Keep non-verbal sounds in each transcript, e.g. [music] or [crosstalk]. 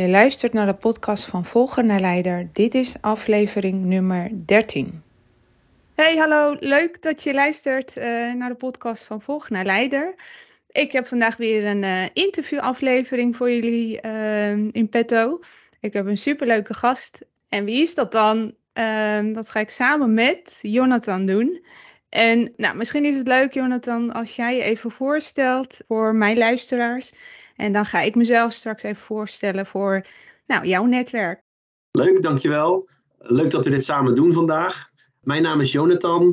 Je luistert naar de podcast van Volger naar Leider. Dit is aflevering nummer 13. Hey, hallo. Leuk dat je luistert uh, naar de podcast van Volger naar Leider. Ik heb vandaag weer een uh, interviewaflevering voor jullie uh, in petto. Ik heb een superleuke gast. En wie is dat dan? Ehm, dat ga ik samen met Jonathan doen. En nou, misschien is het leuk, Jonathan, als jij je even voorstelt voor mijn luisteraars. En dan ga ik mezelf straks even voorstellen voor nou, jouw netwerk. Leuk, dankjewel. Leuk dat we dit samen doen vandaag. Mijn naam is Jonathan.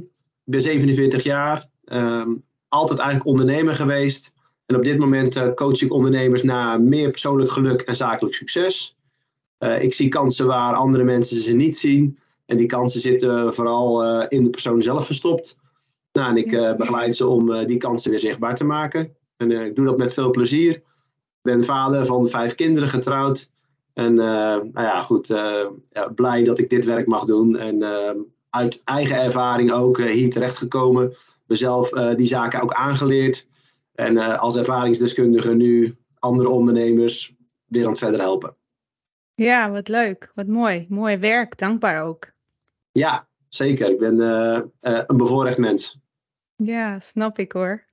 Ik ben 47 jaar. Um, altijd eigenlijk ondernemer geweest. En op dit moment uh, coach ik ondernemers naar meer persoonlijk geluk en zakelijk succes. Uh, ik zie kansen waar andere mensen ze niet zien. En die kansen zitten vooral uh, in de persoon zelf verstopt. Nou, en ik begeleid ze om die kansen weer zichtbaar te maken. En ik doe dat met veel plezier ben vader van vijf kinderen getrouwd. En uh, nou ja, goed, uh, ja, blij dat ik dit werk mag doen. En uh, uit eigen ervaring ook hier terechtgekomen. Mezelf die zaken ook aangeleerd. En als ervaringsdeskundige nu andere ondernemers weer aan het verder helpen. Ja, wat leuk. Wat mooi. Mooi werk. Dankbaar ook. Ja, zeker. Ik ben een bevoorrecht mens. Ja, snap ik hoor.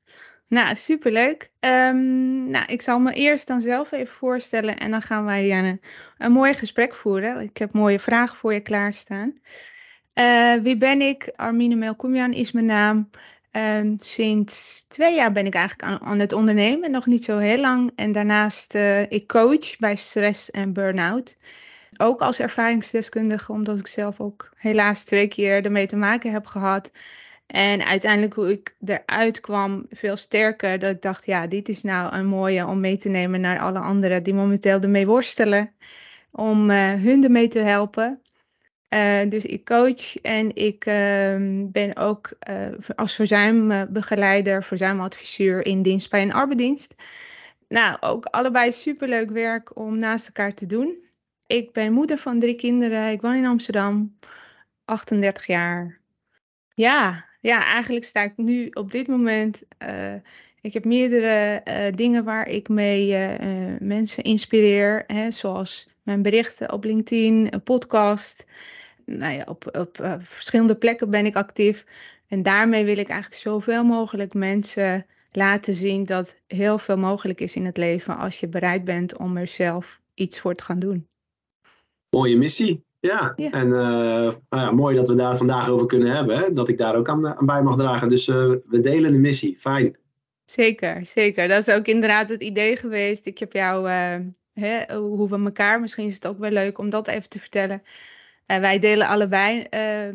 Nou, superleuk. Um, nou, ik zal me eerst dan zelf even voorstellen en dan gaan wij een, een mooi gesprek voeren. Ik heb mooie vragen voor je klaarstaan. Uh, wie ben ik? Armine Melkoemian is mijn naam. Um, sinds twee jaar ben ik eigenlijk aan, aan, het ondernemen, nog niet zo heel lang. En daarnaast uh, ik coach bij stress en burn-out. Ook als ervaringsdeskundige, omdat ik zelf ook helaas twee keer ermee te maken heb gehad. En uiteindelijk hoe ik eruit kwam, veel sterker. Dat ik dacht, ja, dit is nou een mooie om mee te nemen naar alle anderen die momenteel ermee worstelen. Om uh, hun ermee te helpen. Uh, dus ik coach en ik uh, ben ook uh, als verzuimbegeleider, verzuimadviseur in dienst bij een arbeidsdienst. Nou, ook allebei superleuk werk om naast elkaar te doen. Ik ben moeder van drie kinderen. Ik woon in Amsterdam, 38 jaar. Ja, ja, eigenlijk sta ik nu op dit moment. Uh, ik heb meerdere uh, dingen waar ik mee uh, mensen inspireer. Hè, zoals mijn berichten op LinkedIn, een podcast. Nou ja, op, op verschillende plekken ben ik actief. En daarmee wil ik eigenlijk zoveel mogelijk mensen laten zien dat heel veel mogelijk is in het leven als je bereid bent om er zelf iets voor te gaan doen. Mooie missie. Ja, ja. en uh, nou ja, mooi dat we daar vandaag over kunnen hebben. Hè? Dat ik daar ook aan, aan bij mag dragen. Dus uh, we delen de missie. Fijn. Zeker, zeker. Dat is ook inderdaad het idee geweest. Ik heb jou, uh, hè, hoe we elkaar, misschien is het ook wel leuk om dat even te vertellen. wij delen allebei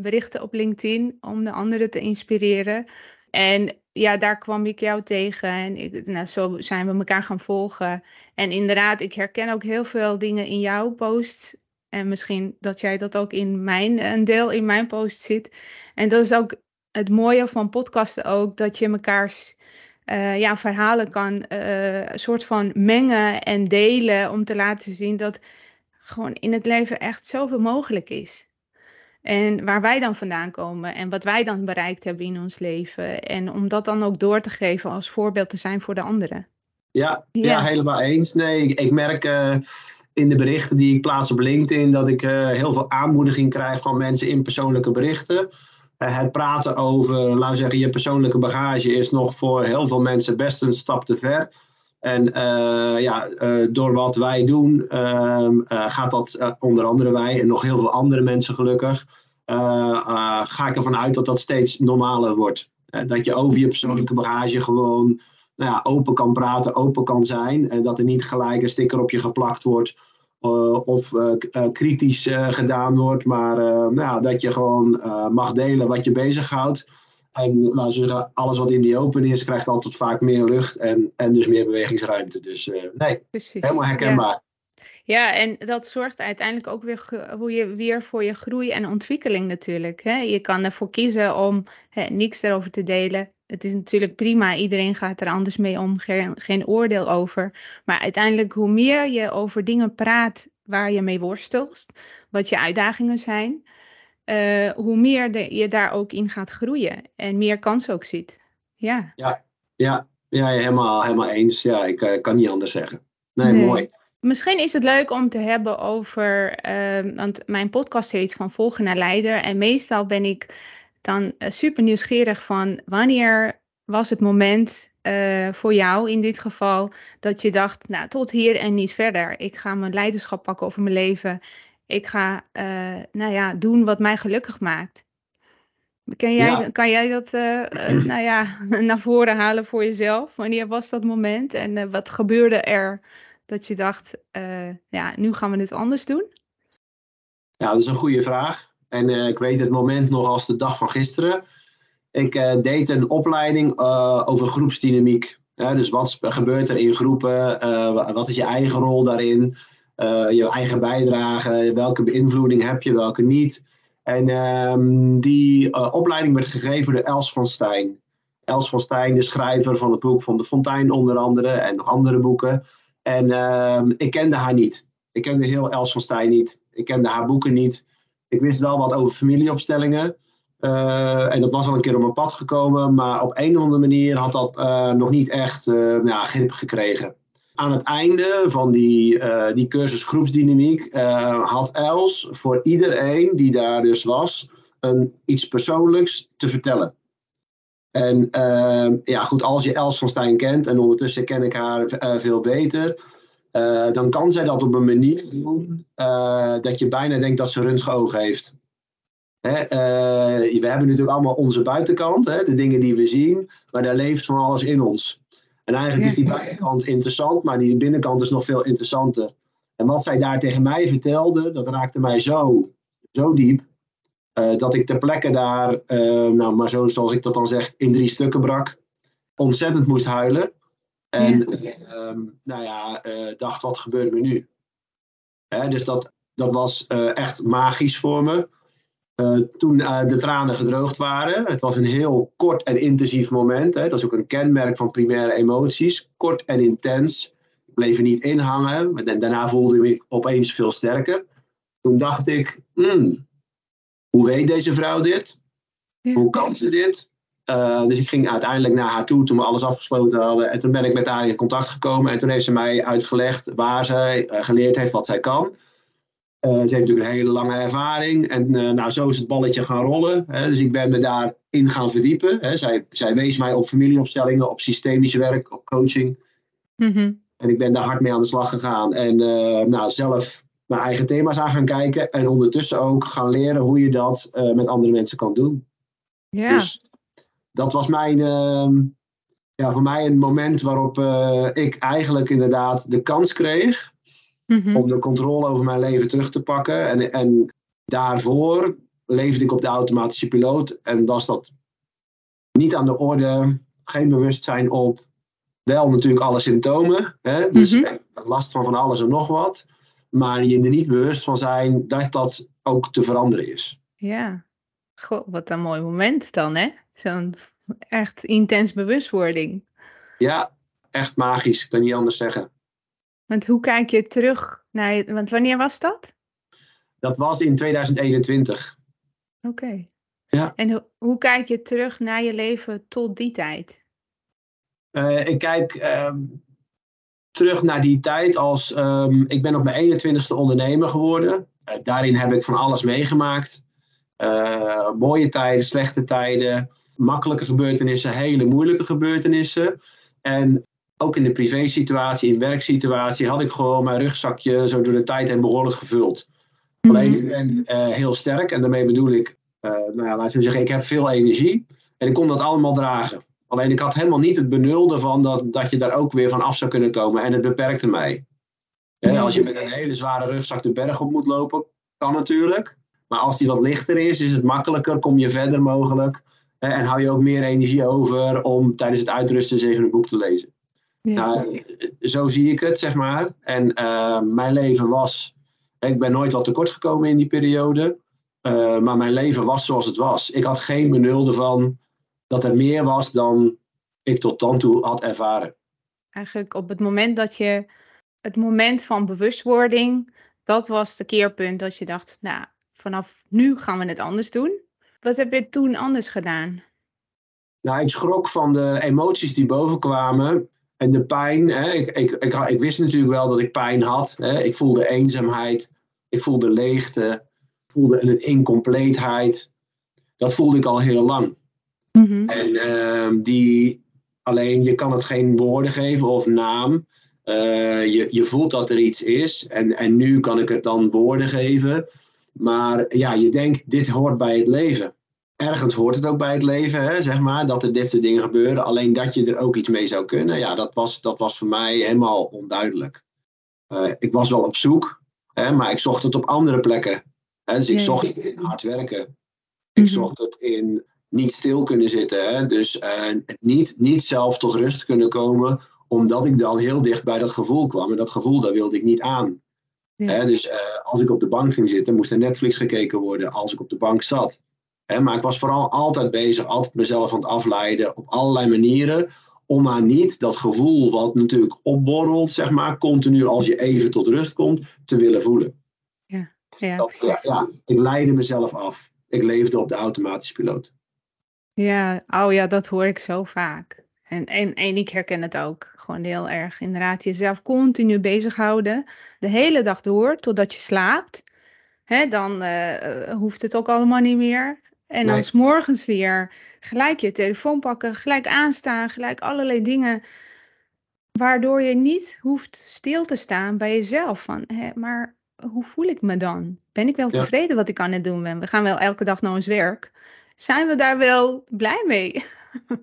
berichten op LinkedIn om de anderen te inspireren. En ja, daar kwam ik jou tegen en ik, nou, zo zijn we elkaar gaan volgen. En inderdaad, ik herken ook heel veel dingen in jouw posts en misschien dat jij dat ook in mijn, een deel in mijn post ziet. En dat is ook het mooie van podcasten ook, dat je mekaars uh, ja, verhalen kan uh, soort van mengen en delen om te laten zien dat gewoon in het leven echt zoveel mogelijk is. En waar wij dan vandaan komen en wat wij dan bereikt hebben in ons leven. En om dat dan ook door te geven als voorbeeld te zijn voor de anderen. Ja, ja. ja helemaal eens. Nee, ik, ik merk. Uh in de berichten die ik plaats op LinkedIn dat ik uh, heel veel aanmoediging krijg van mensen in persoonlijke berichten. Uh, het praten over, laten we zeggen, je persoonlijke bagage is nog voor heel veel mensen best een stap te ver. En uh, ja, door wat wij doen, ehm, gaat dat onder andere wij en nog heel veel andere mensen gelukkig, ga ik ervan uit dat dat steeds normaler wordt. dat je over je persoonlijke bagage gewoon nou ja, open kan praten, open kan zijn. En dat er niet gelijk een sticker op je geplakt wordt. Uh, of uh, uh, kritisch gedaan wordt. Maar nou, dat je gewoon mag delen wat je bezighoudt. En laten zeggen, alles wat in die open is, krijgt altijd vaak meer lucht en, en dus meer bewegingsruimte. Dus nee, Precies. helemaal herkenbaar. Ja. Ja, en dat zorgt uiteindelijk ook weer, hoe je, weer voor je groei en ontwikkeling natuurlijk. Hè? Je kan ervoor kiezen om hè, niks erover te delen. Het is natuurlijk prima, iedereen gaat er anders mee om, geen, geen oordeel over. Maar uiteindelijk, hoe meer je over dingen praat waar je mee worstelt, wat je uitdagingen zijn, uh, hoe meer de, je daar ook in gaat groeien en meer kans ook ziet. Ja, ja, ja, ja helemaal, helemaal eens. Ja, ik uh, kan niet anders zeggen. Nee, nee, mooi. Misschien is het leuk om te hebben over, uh, want mijn podcast heet Van Volgen naar Leider. En meestal ben ik dan uh, super nieuwsgierig van wanneer was het moment uh, voor jou in dit geval dat je dacht, nou tot hier en niet verder. Ik ga mijn leiderschap pakken over mijn leven. Ik ga, uh, nou ja, doen wat mij gelukkig maakt. Kan jij, ja. kan jij dat, [clears throat] nou ja, [laughs] naar voren halen voor jezelf? Wanneer was dat moment en wat gebeurde er? dat je dacht, ja, nu gaan we dit anders doen? Ja, dat is een goede vraag. En uh, ik weet het moment nog als de dag van gisteren. Ik uh, deed een opleiding over groepsdynamiek. dus wat gebeurt er in groepen? wat is je eigen rol daarin? je eigen bijdrage? Welke beïnvloeding heb je, welke niet? En ehm, die opleiding werd gegeven door Els van Stijn. Els van Stijn, de schrijver van het boek van de Fontein onder andere en nog andere boeken. En uh, ik kende haar niet. Ik kende heel Els van Stijn niet. Ik kende haar boeken niet. Ik wist wel wat over familieopstellingen. Uh, en dat was al een keer op mijn pad gekomen. Maar op een of andere manier had dat uh, nog niet echt uh, ja, grip gekregen. Aan het einde van die, die cursus groepsdynamiek had Els voor iedereen die daar dus was, een, iets persoonlijks te vertellen. En ja, goed, als je Els van Stijn kent, en ondertussen ken ik haar veel beter, uh, dan kan zij dat op een manier doen eh, dat je bijna denkt dat ze röntgenogen heeft. Hè, we hebben natuurlijk allemaal onze buitenkant, hè, de dingen die we zien, maar daar leeft van alles in ons. En eigenlijk is die buitenkant interessant, maar die binnenkant is nog veel interessanter. En wat zij daar tegen mij vertelde, dat raakte mij zo, zo diep. Dat ik ter plekke daar, nou, maar zo, zoals ik dat dan zeg, in drie stukken brak. Ontzettend moest huilen. En ja. Uh, nou ja, uh, dacht, wat gebeurt me nu? Hè, dus dat, dat was echt magisch voor me. toen de tranen gedroogd waren. Het was een heel kort en intensief moment. Hè. Dat is ook een kenmerk van primaire emoties. Kort en intens. Ik bleef er niet in hangen. En daarna voelde ik me opeens veel sterker. Toen dacht ik, hmm, hoe weet deze vrouw dit? Ja. Hoe kan ze dit? Uh, dus ik ging uiteindelijk naar haar toe toen we alles afgesloten hadden. En toen ben ik met haar in contact gekomen. En toen heeft ze mij uitgelegd waar zij uh, geleerd heeft wat zij kan. Uh, ze heeft natuurlijk een hele lange ervaring. En nou, zo is het balletje gaan rollen. Hè. Dus ik ben me daarin gaan verdiepen. Hè. Zij, zij wees mij op familieopstellingen, op systemisch werk, op coaching. Mm -hmm. En ik ben daar hard mee aan de slag gegaan. En nou, zelf mijn eigen thema's aan gaan kijken. En ondertussen ook gaan leren hoe je dat met andere mensen kan doen. Ja. Dus dat was mijn, uh, ja, voor mij een moment waarop uh, ik eigenlijk inderdaad de kans kreeg. Mm -hmm. Om de controle over mijn leven terug te pakken. En, en daarvoor leefde ik op de automatische piloot. En was dat niet aan de orde. Geen bewustzijn op. Wel natuurlijk alle symptomen. Hè? Dus mm -hmm. last van van alles en nog wat maar je er niet bewust van zijn dat dat ook te veranderen is. Ja, Goh, wat een mooi moment dan, hè? Zo'n echt intens bewustwording. Ja, echt magisch, kan niet anders zeggen. Want hoe kijk je terug naar je, want wanneer was dat? Dat was in 2021. Oké. Okay. Ja. En ho hoe kijk je terug naar je leven tot die tijd? Uh, ik kijk uh, terug naar die tijd als um, ik ben op mijn 21ste ondernemer geworden. Uh, daarin heb ik van alles meegemaakt. Uh, mooie tijden, slechte tijden, makkelijke gebeurtenissen, hele moeilijke gebeurtenissen. En ook in de privésituatie, in werksituatie, had ik gewoon mijn rugzakje zo door de tijd heen behoorlijk gevuld. Mm -hmm. Alleen ik ben uh, heel sterk en daarmee bedoel ik, nou ja, laten we zeggen, ik heb veel energie en ik kon dat allemaal dragen. Alleen ik had helemaal niet het benul ervan dat, dat je daar ook weer van af zou kunnen komen. En het beperkte mij. Ja, als je met een hele zware rugzak de berg op moet lopen, kan natuurlijk. Maar als die wat lichter is, is het makkelijker, kom je verder mogelijk. En hou je ook meer energie over om tijdens het uitrusten eens even een boek te lezen. Nou, zo zie ik het, zeg maar. En uh, mijn leven was. Ik ben nooit wat tekort gekomen in die periode. Uh, maar mijn leven was zoals het was. Ik had geen benul ervan dat er meer was dan ik tot dan toe had ervaren. Eigenlijk op het moment dat je. Het moment van bewustwording. Dat was de keerpunt dat je dacht. Nou, vanaf nu gaan we het anders doen. Wat heb je toen anders gedaan? Nou, ik schrok van de emoties die bovenkwamen en de pijn. Hè. Ik, ik, ik, ik, wist natuurlijk wel dat ik pijn had. Hè. Ik voelde eenzaamheid, ik voelde leegte, ik voelde een incompleetheid. Dat voelde ik al heel lang. Mhm. En uh, die, alleen je kan het geen woorden geven of naam. Uh, je, je voelt dat er iets is en, en nu kan ik het dan woorden geven. Maar ja, je denkt, dit hoort bij het leven ergens hoort het ook bij het leven, hè, zeg maar, dat er dit soort dingen gebeuren. Alleen dat je er ook iets mee zou kunnen, ja, dat was, dat was voor mij helemaal onduidelijk. Uh, ik was wel op zoek, hè, maar ik zocht het op andere plekken. Hè, dus ik zocht het in hard werken. Ik mhm. zocht het in niet stil kunnen zitten. Hè, dus uh, niet, niet zelf tot rust kunnen komen, omdat ik dan heel dicht bij dat gevoel kwam. En dat gevoel, daar wilde ik niet aan. Dus uh, als ik op de bank ging zitten, moest er Netflix gekeken worden als ik op de bank zat maar ik was vooral altijd bezig, altijd mezelf aan het afleiden op allerlei manieren. Om maar niet dat gevoel wat natuurlijk opborrelt, zeg maar, continu als je even tot rust komt, te willen voelen. Ja, ja, dat, ja, ik leidde mezelf af. Ik leefde op de automatische piloot. Ja, oh ja, dat hoor ik zo vaak. En, en, en ik herken het ook gewoon heel erg. Inderdaad, jezelf continu bezighouden. De hele dag door, totdat je slaapt. Hè, dan uh, hoeft het ook allemaal niet meer. En dan s morgens weer gelijk je telefoon pakken, gelijk aanstaan, gelijk allerlei dingen. Waardoor je niet hoeft stil te staan bij jezelf. Van, hè, maar hoe voel ik me dan? Ben ik wel tevreden wat ik aan het doen ben? We gaan wel elke dag naar ons werk. Zijn we daar wel blij mee?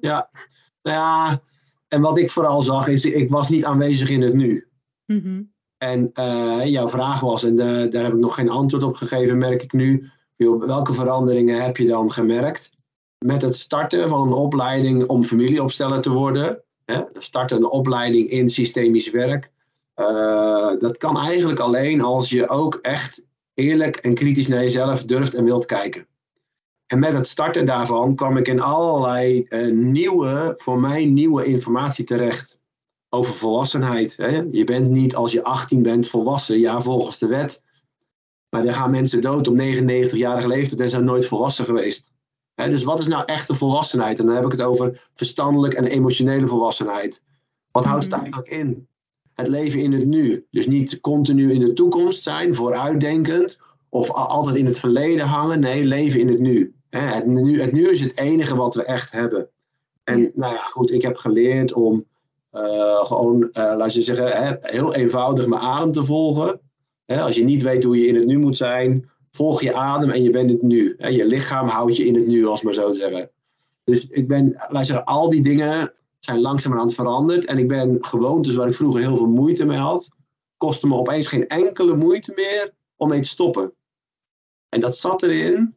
Ja, [laughs] nou ja, en wat ik vooral zag is, ik was niet aanwezig in het nu. Mm En uh, jouw vraag was, en de, daar heb ik nog geen antwoord op gegeven, merk ik nu welke veranderingen heb je dan gemerkt? Met het starten van een opleiding om familieopsteller te worden, hè, starten een opleiding in systemisch werk, uh, dat kan eigenlijk alleen als je ook echt eerlijk en kritisch naar jezelf durft en wilt kijken. En met het starten daarvan kwam ik in allerlei uh, nieuwe, voor mij nieuwe informatie terecht. Over volwassenheid. Hè. Je bent niet als je 18 bent volwassen, ja, volgens de wet. Maar er gaan mensen dood op 99-jarige leeftijd en zijn nooit volwassen geweest. dus wat is nou echte volwassenheid? En dan heb ik het over verstandelijk en emotionele volwassenheid. Wat houdt het mhm. eigenlijk in? Het leven in het nu. Dus niet continu in de toekomst zijn, vooruitdenkend, of altijd in het verleden hangen. Nee, leven in het nu. Het, nu het nu is het enige wat we echt hebben. En nou ja, goed, ik heb geleerd om uh, gewoon, uh, laten we zeggen, heel eenvoudig mijn adem te volgen als je niet weet hoe je in het nu moet zijn, volg je adem en je bent het nu. je lichaam houdt je in het nu, als maar zo te zeggen. Dus ik ben, laat zeggen, al die dingen zijn langzamerhand veranderd. En ik ben gewoontes waar ik vroeger heel veel moeite mee had, kostte me opeens geen enkele moeite meer om mee te stoppen. En dat zat erin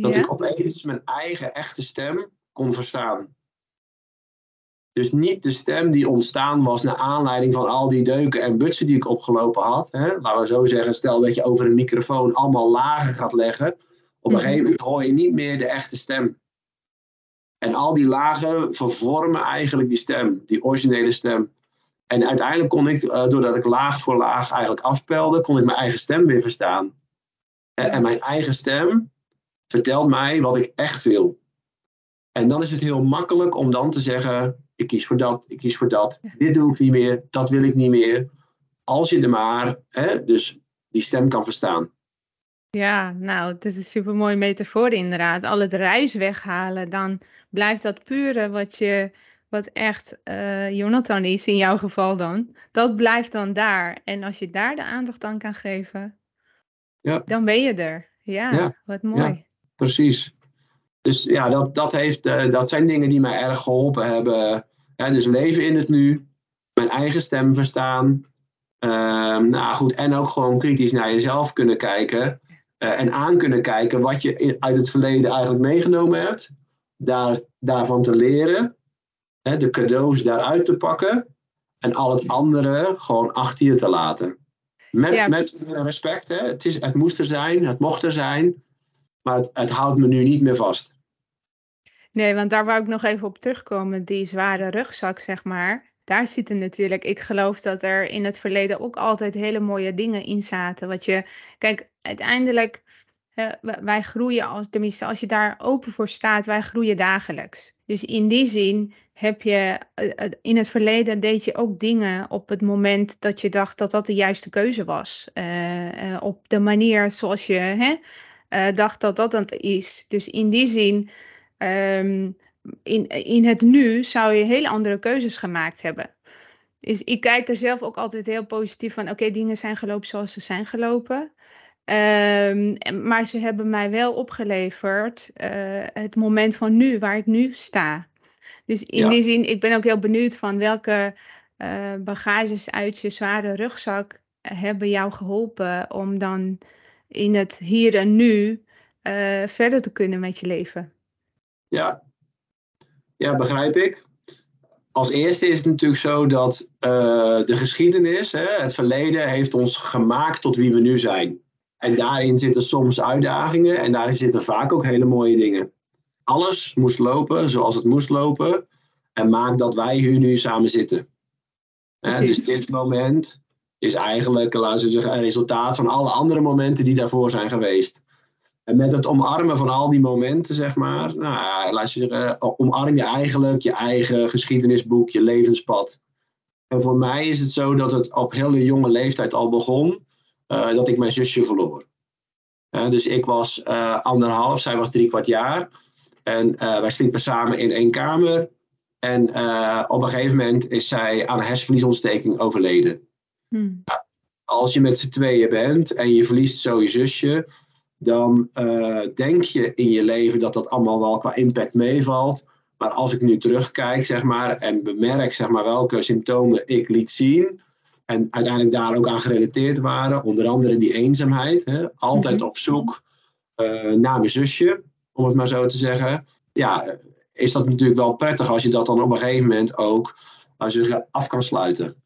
dat ik opeens mijn eigen echte stem kon verstaan. Dus niet de stem die ontstaan was naar aanleiding van al die deuken en butsen die ik opgelopen had. Hè? Laten we zo zeggen, stel dat je over een microfoon allemaal lagen gaat leggen. Op een gegeven moment hoor je niet meer de echte stem. En al die lagen vervormen eigenlijk die stem, die originele stem. En uiteindelijk kon ik, uh, doordat ik laag voor laag eigenlijk afpelde, kon ik mijn eigen stem weer verstaan. En mijn eigen stem vertelt mij wat ik echt wil. En dan is het heel makkelijk om dan te zeggen: ik kies voor dat, ik kies voor dat. Dit doe ik niet meer, dat wil ik niet meer. Als je er maar, hè, dus die stem kan verstaan. Ja, nou, het is een super mooie metafoor inderdaad. Al het ruis weghalen, dan blijft dat pure wat je, wat echt uh, Jonathan is in jouw geval dan, dat blijft dan daar. En als je daar de aandacht aan kan geven, ja. dan ben je er. Ja, wat mooi. Precies. Dus ja, dat, dat, heeft, uh, dat zijn dingen die mij erg geholpen hebben dus leven in het nu, mijn eigen stem verstaan. Uh, nou goed, en ook gewoon kritisch naar jezelf kunnen kijken. Uh, en aan kunnen kijken wat je uit het verleden eigenlijk meegenomen hebt. Daar, daarvan te leren. Hè, de cadeaus daaruit te pakken. En al het andere gewoon achter je te laten. Met, met respect, hè. Het, is, het moest er zijn, het mocht er zijn. Maar het, houdt me nu niet meer vast. Nee, want daar wou ik nog even op terugkomen. Die zware rugzak, zeg maar. Daar zitten natuurlijk, ik geloof dat er in het verleden ook altijd hele mooie dingen in zaten. Wat je, kijk, uiteindelijk, wij groeien, als, tenminste als je daar open voor staat, wij groeien dagelijks. Dus in die zin heb je, eh, eh, in het verleden deed je ook dingen op het moment dat je dacht dat dat de juiste keuze was. Uh, op de manier zoals je hè, uh, dacht dat dat het is. Dus in die zin, um, in, in het nu zou je hele andere keuzes gemaakt hebben. Dus ik kijk er zelf ook altijd heel positief van, oké, dingen zijn gelopen zoals ze zijn gelopen. Um, maar ze hebben mij wel opgeleverd uh, het moment van nu, waar ik nu sta. Dus in die zin, ik ben ook heel benieuwd van welke uh, bagages uit je zware rugzak hebben jou geholpen om dan in het hier en nu uh, verder te kunnen met je leven. Ja. ja, begrijp ik. Als eerste is het natuurlijk zo dat uh, de geschiedenis, hè, het verleden, heeft ons gemaakt tot wie we nu zijn. En daarin zitten soms uitdagingen en daarin zitten vaak ook hele mooie dingen. Alles moest lopen zoals het moest lopen en maakt dat wij hier nu samen zitten. Hè, dus dit moment is eigenlijk, laten we een resultaat van alle andere momenten die daarvoor zijn geweest. En met het omarmen van al die momenten, zeg maar, nou, laat je zeggen, omarm je eigenlijk je eigen geschiedenisboek, je levenspad. En voor mij is het zo dat het op hele jonge leeftijd al begon, uh, dat ik mijn zusje verloor. Uh, dus ik was uh, anderhalf, zij was drie kwart jaar. En wij sliepen samen in één kamer. En op een gegeven moment is zij aan een hersenvliesontsteking overleden. Hmm. Als je met z'n tweeën bent en je verliest zo je zusje, dan uh, denk je in je leven dat dat allemaal wel qua impact meevalt. Maar als ik nu terugkijk, zeg maar, en bemerk, zeg maar, welke symptomen ik liet zien. En uiteindelijk daar ook aan gerelateerd waren. Onder andere die eenzaamheid. Hè, altijd mhm. op zoek uh, naar mijn zusje, om het maar zo te zeggen. Ja, is dat natuurlijk wel prettig als je dat dan op een gegeven moment ook als je af kan sluiten.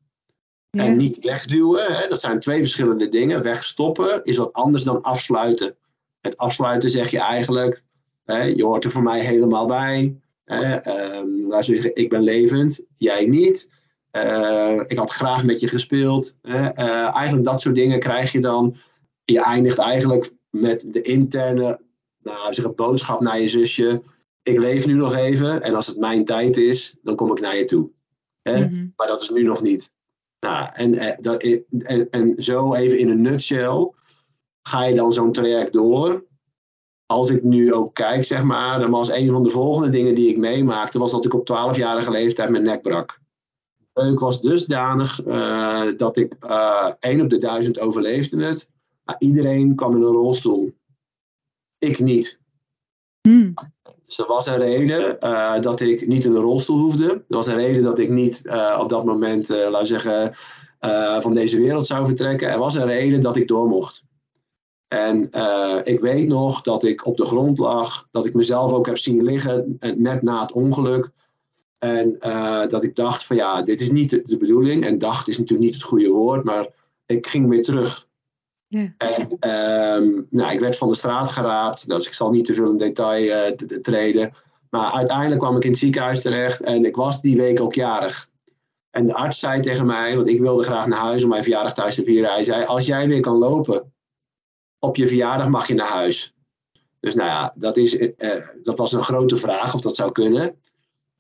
En niet wegduwen, hè, dat zijn twee verschillende dingen. Wegstoppen is wat anders dan afsluiten. Het afsluiten zeg je eigenlijk, hè, je hoort er voor mij helemaal bij. Hè, um, laten we zeggen, ik ben levend, jij niet. Uh, ik had graag met je gespeeld. Hè, uh, eigenlijk dat soort dingen krijg je dan. Je eindigt eigenlijk met de interne nou, zeg een boodschap naar je zusje. Ik leef nu nog even en als het mijn tijd is, dan kom ik naar je toe. Hè? Mm -hmm. Maar dat is nu nog niet. Nou, en, eh, en, en, zo even in een nutshell ga je dan zo'n traject door. Als ik nu ook kijk, zeg maar, dan was een van de volgende dingen die ik meemaakte, was dat ik op 12-jarige leeftijd mijn nek brak. Ik was dusdanig uh, dat ik uh, 1 op de duizend overleefde het. Maar iedereen kwam in een rolstoel. Ik niet. Mm. Dus er was een reden uh, dat ik niet in een rolstoel hoefde. Er was een reden dat ik niet uh, op dat moment, uh, zeggen, van deze wereld zou vertrekken. Er was een reden dat ik door mocht. En ik weet nog dat ik op de grond lag, dat ik mezelf ook heb zien liggen, net na het ongeluk. En dat ik dacht van ja, dit is niet de, de bedoeling. En dacht is natuurlijk niet het goede woord, maar ik ging weer terug en um, nou, ik werd van de straat geraapt, dus ik zal niet te veel in detail uh, treden. Maar uiteindelijk kwam ik in het ziekenhuis terecht en ik was die week ook jarig. En de arts zei tegen mij, want ik wilde graag naar huis om mijn verjaardag thuis te vieren. Hij zei, als jij weer kan lopen op je verjaardag mag je naar huis. Dus nou ja, dat, is, uh, dat was een grote vraag of dat zou kunnen.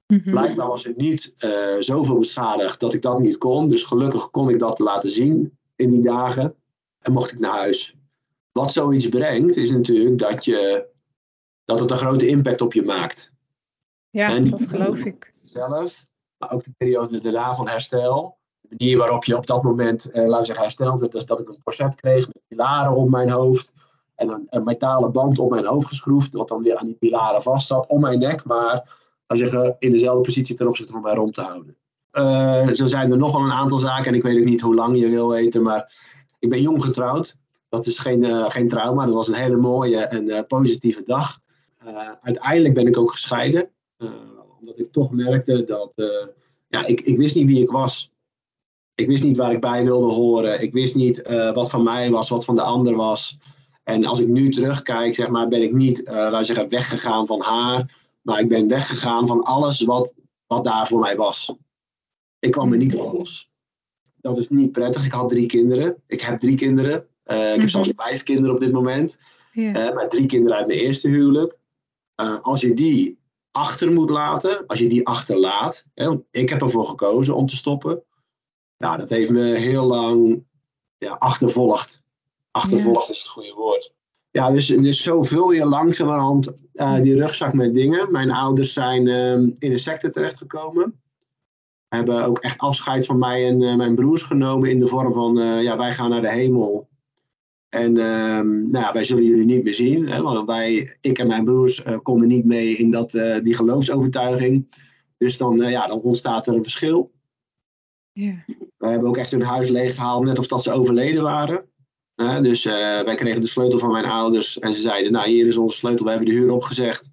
Mm -hmm. Blijkbaar was het niet uh, zoveel beschadigd dat ik dat niet kon. Dus gelukkig kon ik dat laten zien in die dagen en mocht ik naar huis. Wat zoiets brengt, is natuurlijk dat, je, dat het een grote impact op je maakt. Ja, en dat geloof ik. Zelf, maar ook de periode daarna van herstel. De manier waarop je op dat moment, eh, laten we zeggen, hersteld Dus dat ik een corset kreeg met pilaren op mijn hoofd. En een, een metalen band op mijn hoofd geschroefd, wat dan weer aan die pilaren vast zat, om mijn nek, maar zeggen, in dezelfde positie ten opzichte van mij rond te houden. Uh, zo zijn er nog wel een aantal zaken, en ik weet ook niet hoe lang je wil weten, maar ik ben jong getrouwd. Dat is geen, uh, geen trauma. Dat was een hele mooie en uh, positieve dag. Uh, uiteindelijk ben ik ook gescheiden. omdat ik toch merkte dat. ja, ik, ik wist niet wie ik was. Ik wist niet waar ik bij wilde horen. Ik wist niet wat van mij was, wat van de ander was. En als ik nu terugkijk, zeg maar, ben ik niet, uh, laten zeggen, weggegaan van haar. Maar ik ben weggegaan van alles wat, wat daar voor mij was. Ik kwam er niet van los. Dat is niet prettig. Ik had drie kinderen. Ik heb drie kinderen. Uh, ik heb mhm. zelfs vijf kinderen op dit moment. Yeah. Uh, maar drie kinderen uit mijn eerste huwelijk. Uh, als je die achter moet laten, als je die achterlaat. Hè, want ik heb ervoor gekozen om te stoppen. Nou, dat heeft me heel lang ja, achtervolgd. Achtervolgd is het goede woord. Ja, dus, dus zo vul je langzamerhand uh, die rugzak met dingen. Mijn ouders zijn uh, in een secte terechtgekomen. Hebben ook echt afscheid van mij en uh, mijn broers genomen in de vorm van, eh, ja, wij gaan naar de hemel. En ehm, nou ja, wij zullen jullie niet meer zien. Hè, want wij, ik en mijn broers konden niet mee in dat, die geloofsovertuiging. Dus dan, ja, dan ontstaat er een verschil. Yeah. We hebben ook echt hun huis leeggehaald, net of dat ze overleden waren dus uh, wij kregen de sleutel van mijn ouders en ze zeiden, nou hier is onze sleutel, we hebben de huur opgezegd.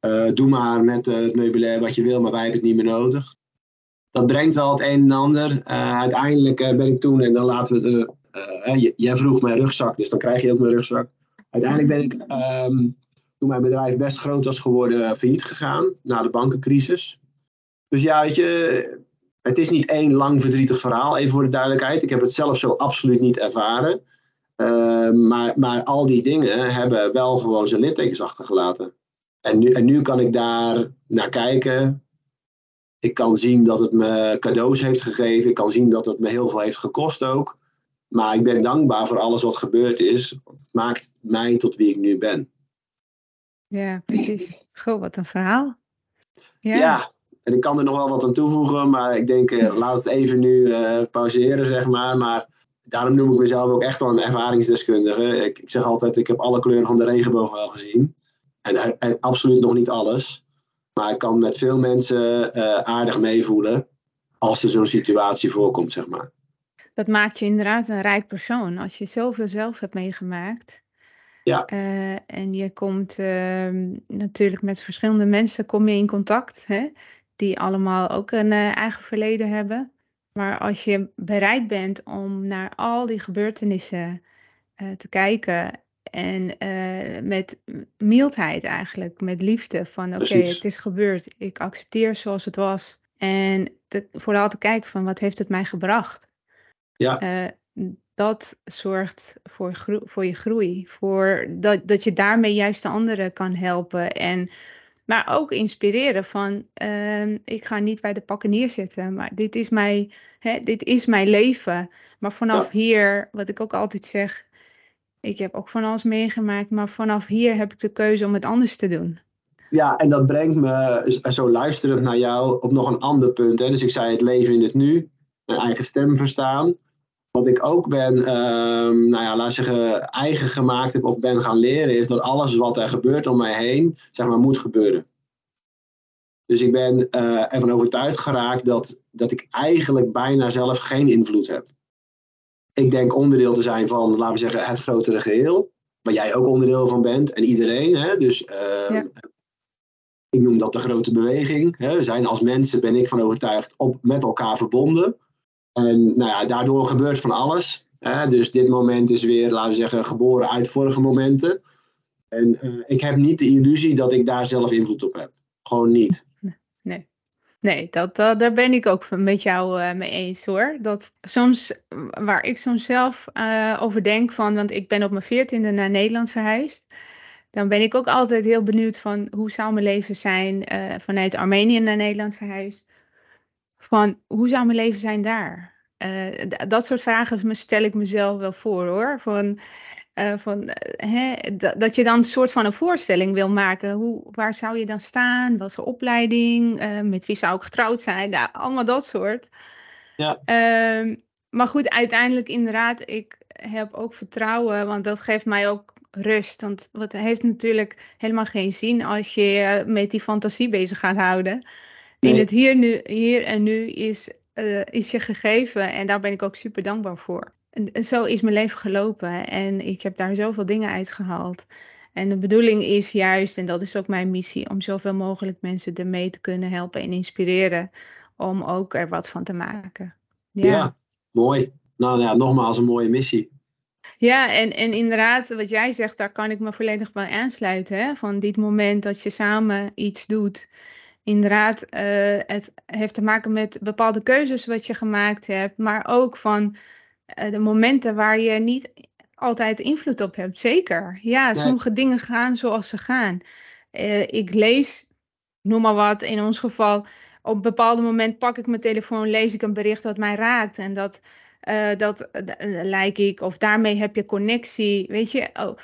Uh, doe maar met uh, het meubilair wat je wil, maar wij hebben het niet meer nodig. Dat brengt wel het een en ander. uiteindelijk ben ik toen, en dan laten we het, jij vroeg mijn rugzak, dus dan krijg je ook mijn rugzak. Uiteindelijk ben ik, um, toen mijn bedrijf best groot was geworden, failliet gegaan, na de bankencrisis. Dus ja, het is niet één lang verdrietig verhaal, even voor de duidelijkheid. Ik heb het zelf zo absoluut niet ervaren. Ehm, maar, maar al die dingen hebben wel gewoon zijn littekens achtergelaten. En nu, en nu kan ik daar naar kijken. Ik kan zien dat het me cadeaus heeft gegeven. Ik kan zien dat het me heel veel heeft gekost ook. Maar ik ben dankbaar voor alles wat gebeurd is. Want het maakt mij tot wie ik nu ben. Ja, precies. Goh, wat een verhaal. Ja. ja. en ik kan er nog wel wat aan toevoegen. Maar ik denk, uh, laat het even nu uh, pauzeren, zeg maar. Maar daarom noem ik mezelf ook echt wel een ervaringsdeskundige. Ik, ik zeg altijd, ik heb alle kleuren van de regenboog wel gezien. En, en absoluut nog niet alles. Maar ik kan met veel mensen uh, aardig meevoelen als er zo'n situatie voorkomt, zeg maar. Dat maakt je inderdaad een rijk persoon. Als je zoveel zelf hebt meegemaakt. Ja. Uh, en je komt uh, natuurlijk met verschillende mensen kom je in contact. Hè? Die allemaal ook een uh, eigen verleden hebben. Maar als je bereid bent om naar al die gebeurtenissen te kijken en uh, met mildheid eigenlijk, met liefde van oké, het is gebeurd, ik accepteer zoals het was. En te, vooral te kijken van wat heeft het mij gebracht. Ja. Uh, dat zorgt voor, voor je groei, voor dat, dat je daarmee juist de anderen kan helpen. En maar ook inspireren van, uh, ik ga niet bij de pakken neerzitten, maar dit is mijn, hè, dit is mijn leven. Maar vanaf hier, wat ik ook altijd zeg, ik heb ook van alles meegemaakt, maar vanaf hier heb ik de keuze om het anders te doen. Ja, en dat brengt me, zo luisterend naar jou, op nog een ander punt. Hè? Dus ik zei het leven in het nu, mijn eigen stem verstaan. Wat ik ook ben, um, nou ja, laat zeggen, eigen gemaakt heb of ben gaan leren, is dat alles wat er gebeurt om mij heen, zeg maar, moet gebeuren. Dus ik ben uh, ervan overtuigd geraakt dat, dat ik eigenlijk bijna zelf geen invloed heb. Ik denk onderdeel te zijn van, laten we zeggen, het grotere geheel. Waar jij ook onderdeel van bent en iedereen. Hè? Dus uh, ja. ik noem dat de grote beweging. Hè? We zijn als mensen, ben ik van overtuigd, op, met elkaar verbonden. En nou ja, daardoor gebeurt van alles. Hè? Dus dit moment is weer, laten we zeggen, geboren uit vorige momenten. En uh, ik heb niet de illusie dat ik daar zelf invloed op heb. Gewoon niet. Nee. Nee, dat, dat, daar ben ik ook met jou uh, mee eens hoor. Dat soms, waar ik soms zelf uh, over denk van, want ik ben op mijn veertiende naar Nederland verhuisd. Dan ben ik ook altijd heel benieuwd van hoe zou mijn leven zijn uh, vanuit Armenië naar Nederland verhuisd van hoe zou mijn leven zijn daar? Dat soort vragen stel ik mezelf wel voor hoor. Van, uh, van, uh, hè, dat je dan een soort van een voorstelling wil maken. Hoe, waar zou je dan staan? Wat voor opleiding? met wie zou ik getrouwd zijn? Nou, allemaal dat soort. Ja. Ehm, maar goed, uiteindelijk inderdaad, ik heb ook vertrouwen, want dat geeft mij ook rust. Want het heeft natuurlijk helemaal geen zin als je met die fantasie bezig gaat houden. In het hier, nu, hier en nu is, is je gegeven en daar ben ik ook super dankbaar voor. En, zo is mijn leven gelopen en ik heb daar zoveel dingen uitgehaald. En de bedoeling is juist, en dat is ook mijn missie, om zoveel mogelijk mensen ermee te kunnen helpen en inspireren om ook er wat van te maken. Ja. mooi. Nou ja, nogmaals een mooie missie. Ja, en, en inderdaad, wat jij zegt, daar kan ik me volledig bij aansluiten. Hè? Van dit moment dat je samen iets doet. Inderdaad, uh, het heeft te maken met bepaalde keuzes wat je gemaakt hebt, maar ook van de momenten waar je niet altijd invloed op hebt. Zeker. Ja, sommige dingen gaan zoals ze gaan. Uh, ik lees, noem maar wat, in ons geval, op een bepaald moment pak ik mijn telefoon, lees ik een bericht dat mij raakt. En dat, uh, dat uh, lijk ik, of daarmee heb je connectie. Weet je, oh,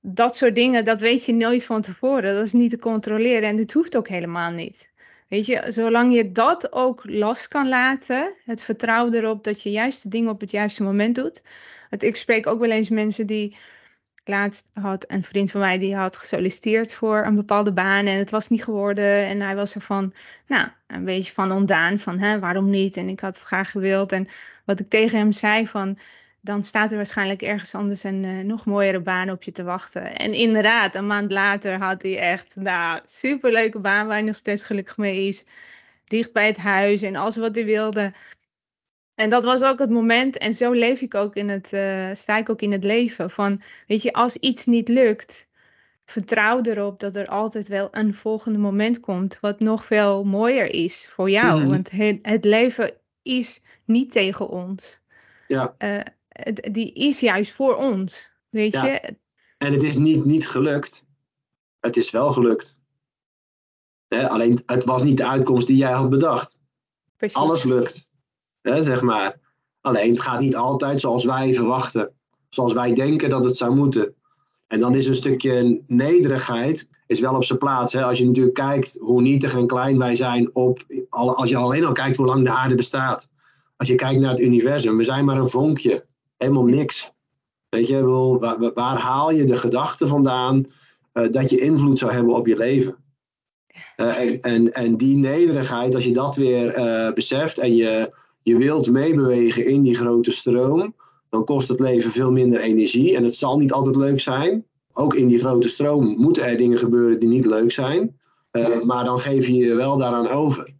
dat soort dingen, dat weet je nooit van tevoren. Dat is niet te controleren en dit hoeft ook helemaal niet. Weet je, zolang je dat ook los kan laten, het vertrouwen erop dat je juiste dingen op het juiste moment doet. Want ik spreek ook wel eens mensen die laatst had een vriend van mij die had gesolliciteerd voor een bepaalde baan en het was niet geworden. En hij was er van, nou, een beetje van ontdaan van, hè, waarom niet? En ik had het graag gewild. En wat ik tegen hem zei van, dan staat er waarschijnlijk ergens anders een uh, nog mooiere baan op je te wachten. En inderdaad, een maand later had hij echt, nou, superleuke baan waar hij nog steeds gelukkig mee is. Dicht bij het huis en alles wat hij wilde. En dat was ook het moment, en zo leef ik ook in het, uh, sta ik ook in het leven. Van, weet je, als iets niet lukt, vertrouw erop dat er altijd wel een volgende moment komt, wat nog veel mooier is voor jou. Mm. Want het, het, leven is niet tegen ons. Ja. Uh, het, die is juist voor ons, weet ja. je. En het is niet niet gelukt. Het is wel gelukt. Alleen, het was niet de uitkomst die jij had bedacht. Precies. Alles lukt hè, zeg maar. Alleen het gaat niet altijd zoals wij verwachten, zoals wij denken dat het zou moeten. En dan is een stukje nederigheid is wel op zijn plaats. Hè? Als je natuurlijk kijkt hoe nietig en klein wij zijn op, als je alleen al kijkt hoe lang de aarde bestaat. Als je kijkt naar het universum, we zijn maar een vonkje, helemaal niks. Weet je, waar, waar haal je de gedachte vandaan uh, dat je invloed zou hebben op je leven? Uh, en, en, en, die nederigheid, als je dat weer uh, beseft en je je wilt meebewegen in die grote stroom, dan kost het leven veel minder energie. En het zal niet altijd leuk zijn. Ook in die grote stroom moeten er dingen gebeuren die niet leuk zijn. Uh, maar dan geef je je wel daaraan over.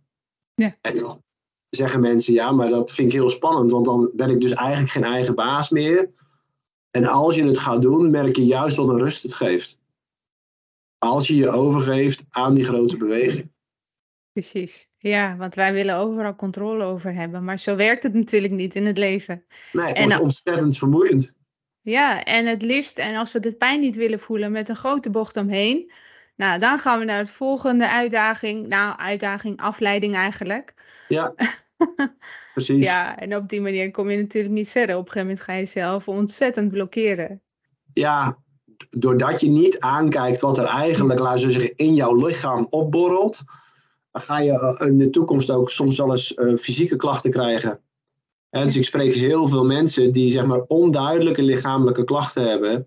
Ja. En zeggen mensen, ja, maar dat vind ik heel spannend, want dan ben ik dus eigenlijk geen eigen baas meer. En als je het gaat doen, merk je juist wat een rust het geeft. Als je je overgeeft aan die grote beweging. Precies. Ja, want wij willen overal controle over hebben. Maar zo werkt het natuurlijk niet in het leven. Nee, het is ontzettend vermoeiend. Ja, en het liefst, en als we de pijn niet willen voelen met een grote bocht omheen. Nou, dan gaan we naar de volgende uitdaging. Nou, uitdaging, afleiding eigenlijk. Ja, [laughs] precies. Ja, en op die manier kom je natuurlijk niet verder. Op een gegeven moment ga je jezelf ontzettend blokkeren. Ja, doordat je niet aankijkt wat er eigenlijk, laten we zeggen, in jouw lichaam opborrelt ga je eh, in de toekomst ook soms wel eens uh, fysieke klachten krijgen. En dus ik spreek heel veel mensen die zeg maar onduidelijke lichamelijke klachten hebben.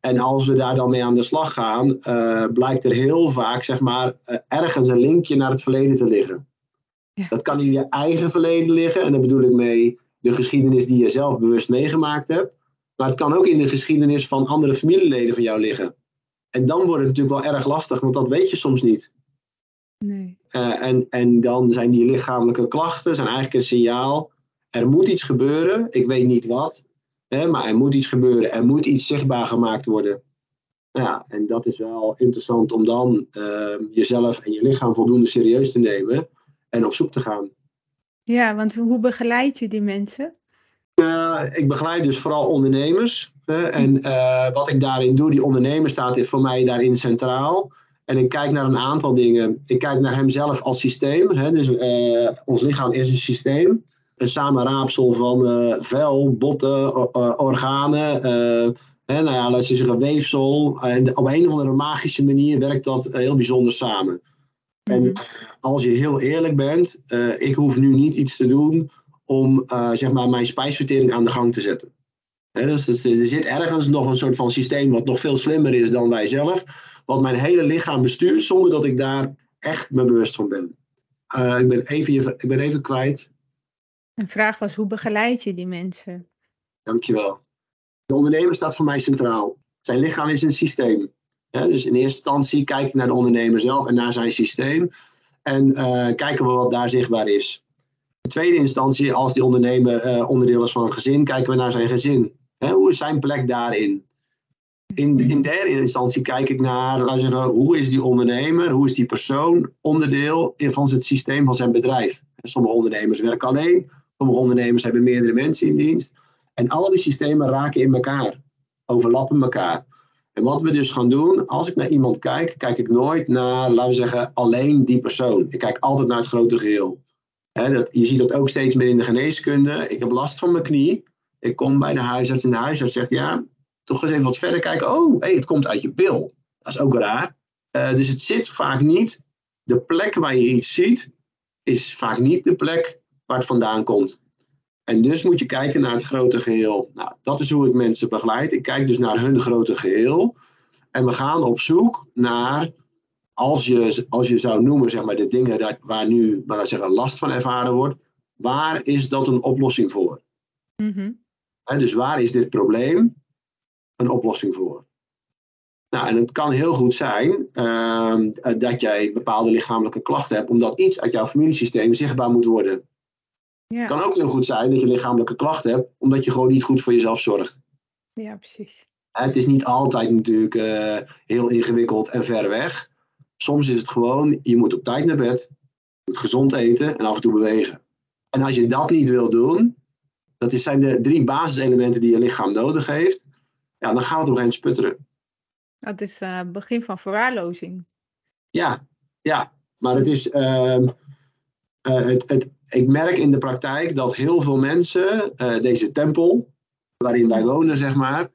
En als we daar dan mee aan de slag gaan, uh, blijkt er heel vaak zeg maar, uh, ergens een linkje naar het verleden te liggen. Ja. Dat kan in je eigen verleden liggen. En daar bedoel ik mee de geschiedenis die je zelf bewust meegemaakt hebt. Maar het kan ook in de geschiedenis van andere familieleden van jou liggen. En dan wordt het natuurlijk wel erg lastig, want dat weet je soms niet. Nee. Uh, en, en dan zijn die lichamelijke klachten zijn eigenlijk een signaal. Er moet iets gebeuren, ik weet niet wat, hè, maar er moet iets gebeuren. Er moet iets zichtbaar gemaakt worden. Ja, en dat is wel interessant om dan uh, jezelf en je lichaam voldoende serieus te nemen en op zoek te gaan. Ja, want hoe begeleid je die mensen? Uh, ik begeleid dus vooral ondernemers. Hè, en uh, wat ik daarin doe, die ondernemer staat voor mij daarin centraal. En ik kijk naar een aantal dingen. Ik kijk naar hemzelf als systeem. Hè? Dus uh, ons lichaam is een systeem. Een samenraapsel van vel, botten, organen. Hè, nou ja, zeggen weefsel. En op een of andere magische manier werkt dat heel bijzonder samen. En als je heel eerlijk bent, ik hoef nu niet iets te doen om zeg maar mijn spijsvertering aan de gang te zetten. Dus er zit ergens nog een soort van systeem wat nog veel slimmer is dan wij zelf wat mijn hele lichaam bestuurt, zonder dat ik daar echt me bewust van ben. Uh, ik, ben even, ik ben even kwijt. Een vraag was, hoe begeleid je die mensen? Dankjewel. De ondernemer staat voor mij centraal. Zijn lichaam is een systeem. Ja, dus in eerste instantie kijk ik naar de ondernemer zelf en naar zijn systeem. En uh, kijken we wat daar zichtbaar is. tweede instantie, als die ondernemer onderdeel is van een gezin, kijken we naar zijn gezin. hoe is zijn plek daarin? In, in derde instantie kijk ik naar, laten zeggen, hoe is die ondernemer, hoe is die persoon onderdeel van het systeem van zijn bedrijf. Sommige ondernemers werken alleen, sommige ondernemers hebben meerdere mensen in dienst. En al die systemen raken in elkaar, overlappen elkaar. En wat we dus gaan doen, als ik naar iemand kijk, kijk ik nooit naar, laten we zeggen, alleen die persoon. Ik kijk altijd naar het grote geheel. dat, je ziet dat ook steeds meer in de geneeskunde. Ik heb last van mijn knie. Ik kom bij de huisarts en de huisarts zegt, ja, toch eens even wat verder kijken. Oh, het komt uit je bil. Dat is ook raar. Uh, dus het zit vaak niet, de plek waar je iets ziet, is vaak niet de plek waar het vandaan komt. En dus moet je kijken naar het grote geheel. Nou, dat is hoe ik mensen begeleid. Ik kijk dus naar hun grote geheel. En we gaan op zoek naar, als je, als je zou noemen, zeg maar, de dingen dat, waar nu waar zeggen, last van ervaren wordt, waar is dat een oplossing voor? Mm dus waar is dit probleem een oplossing voor? Nou, en het kan heel goed zijn uh, dat jij bepaalde lichamelijke klachten hebt, omdat iets uit jouw familiesysteem zichtbaar moet worden. Het kan ook heel goed zijn dat je lichamelijke klachten hebt, omdat je gewoon niet goed voor jezelf zorgt. Ja, precies. Het is niet altijd natuurlijk uh, heel ingewikkeld en ver weg. Soms is het gewoon, je moet op tijd naar bed, je moet gezond eten en af en toe bewegen. En als je dat niet wil doen, dat zijn de drie basiselementen die je lichaam nodig heeft, ja, dan gaat het op een sputteren. Dat is het uh, begin van verwaarlozing. Ja, ja. maar het is, uh, het, het, ik merk in de praktijk dat heel veel mensen uh, deze tempel, waarin wij wonen, zeg maar,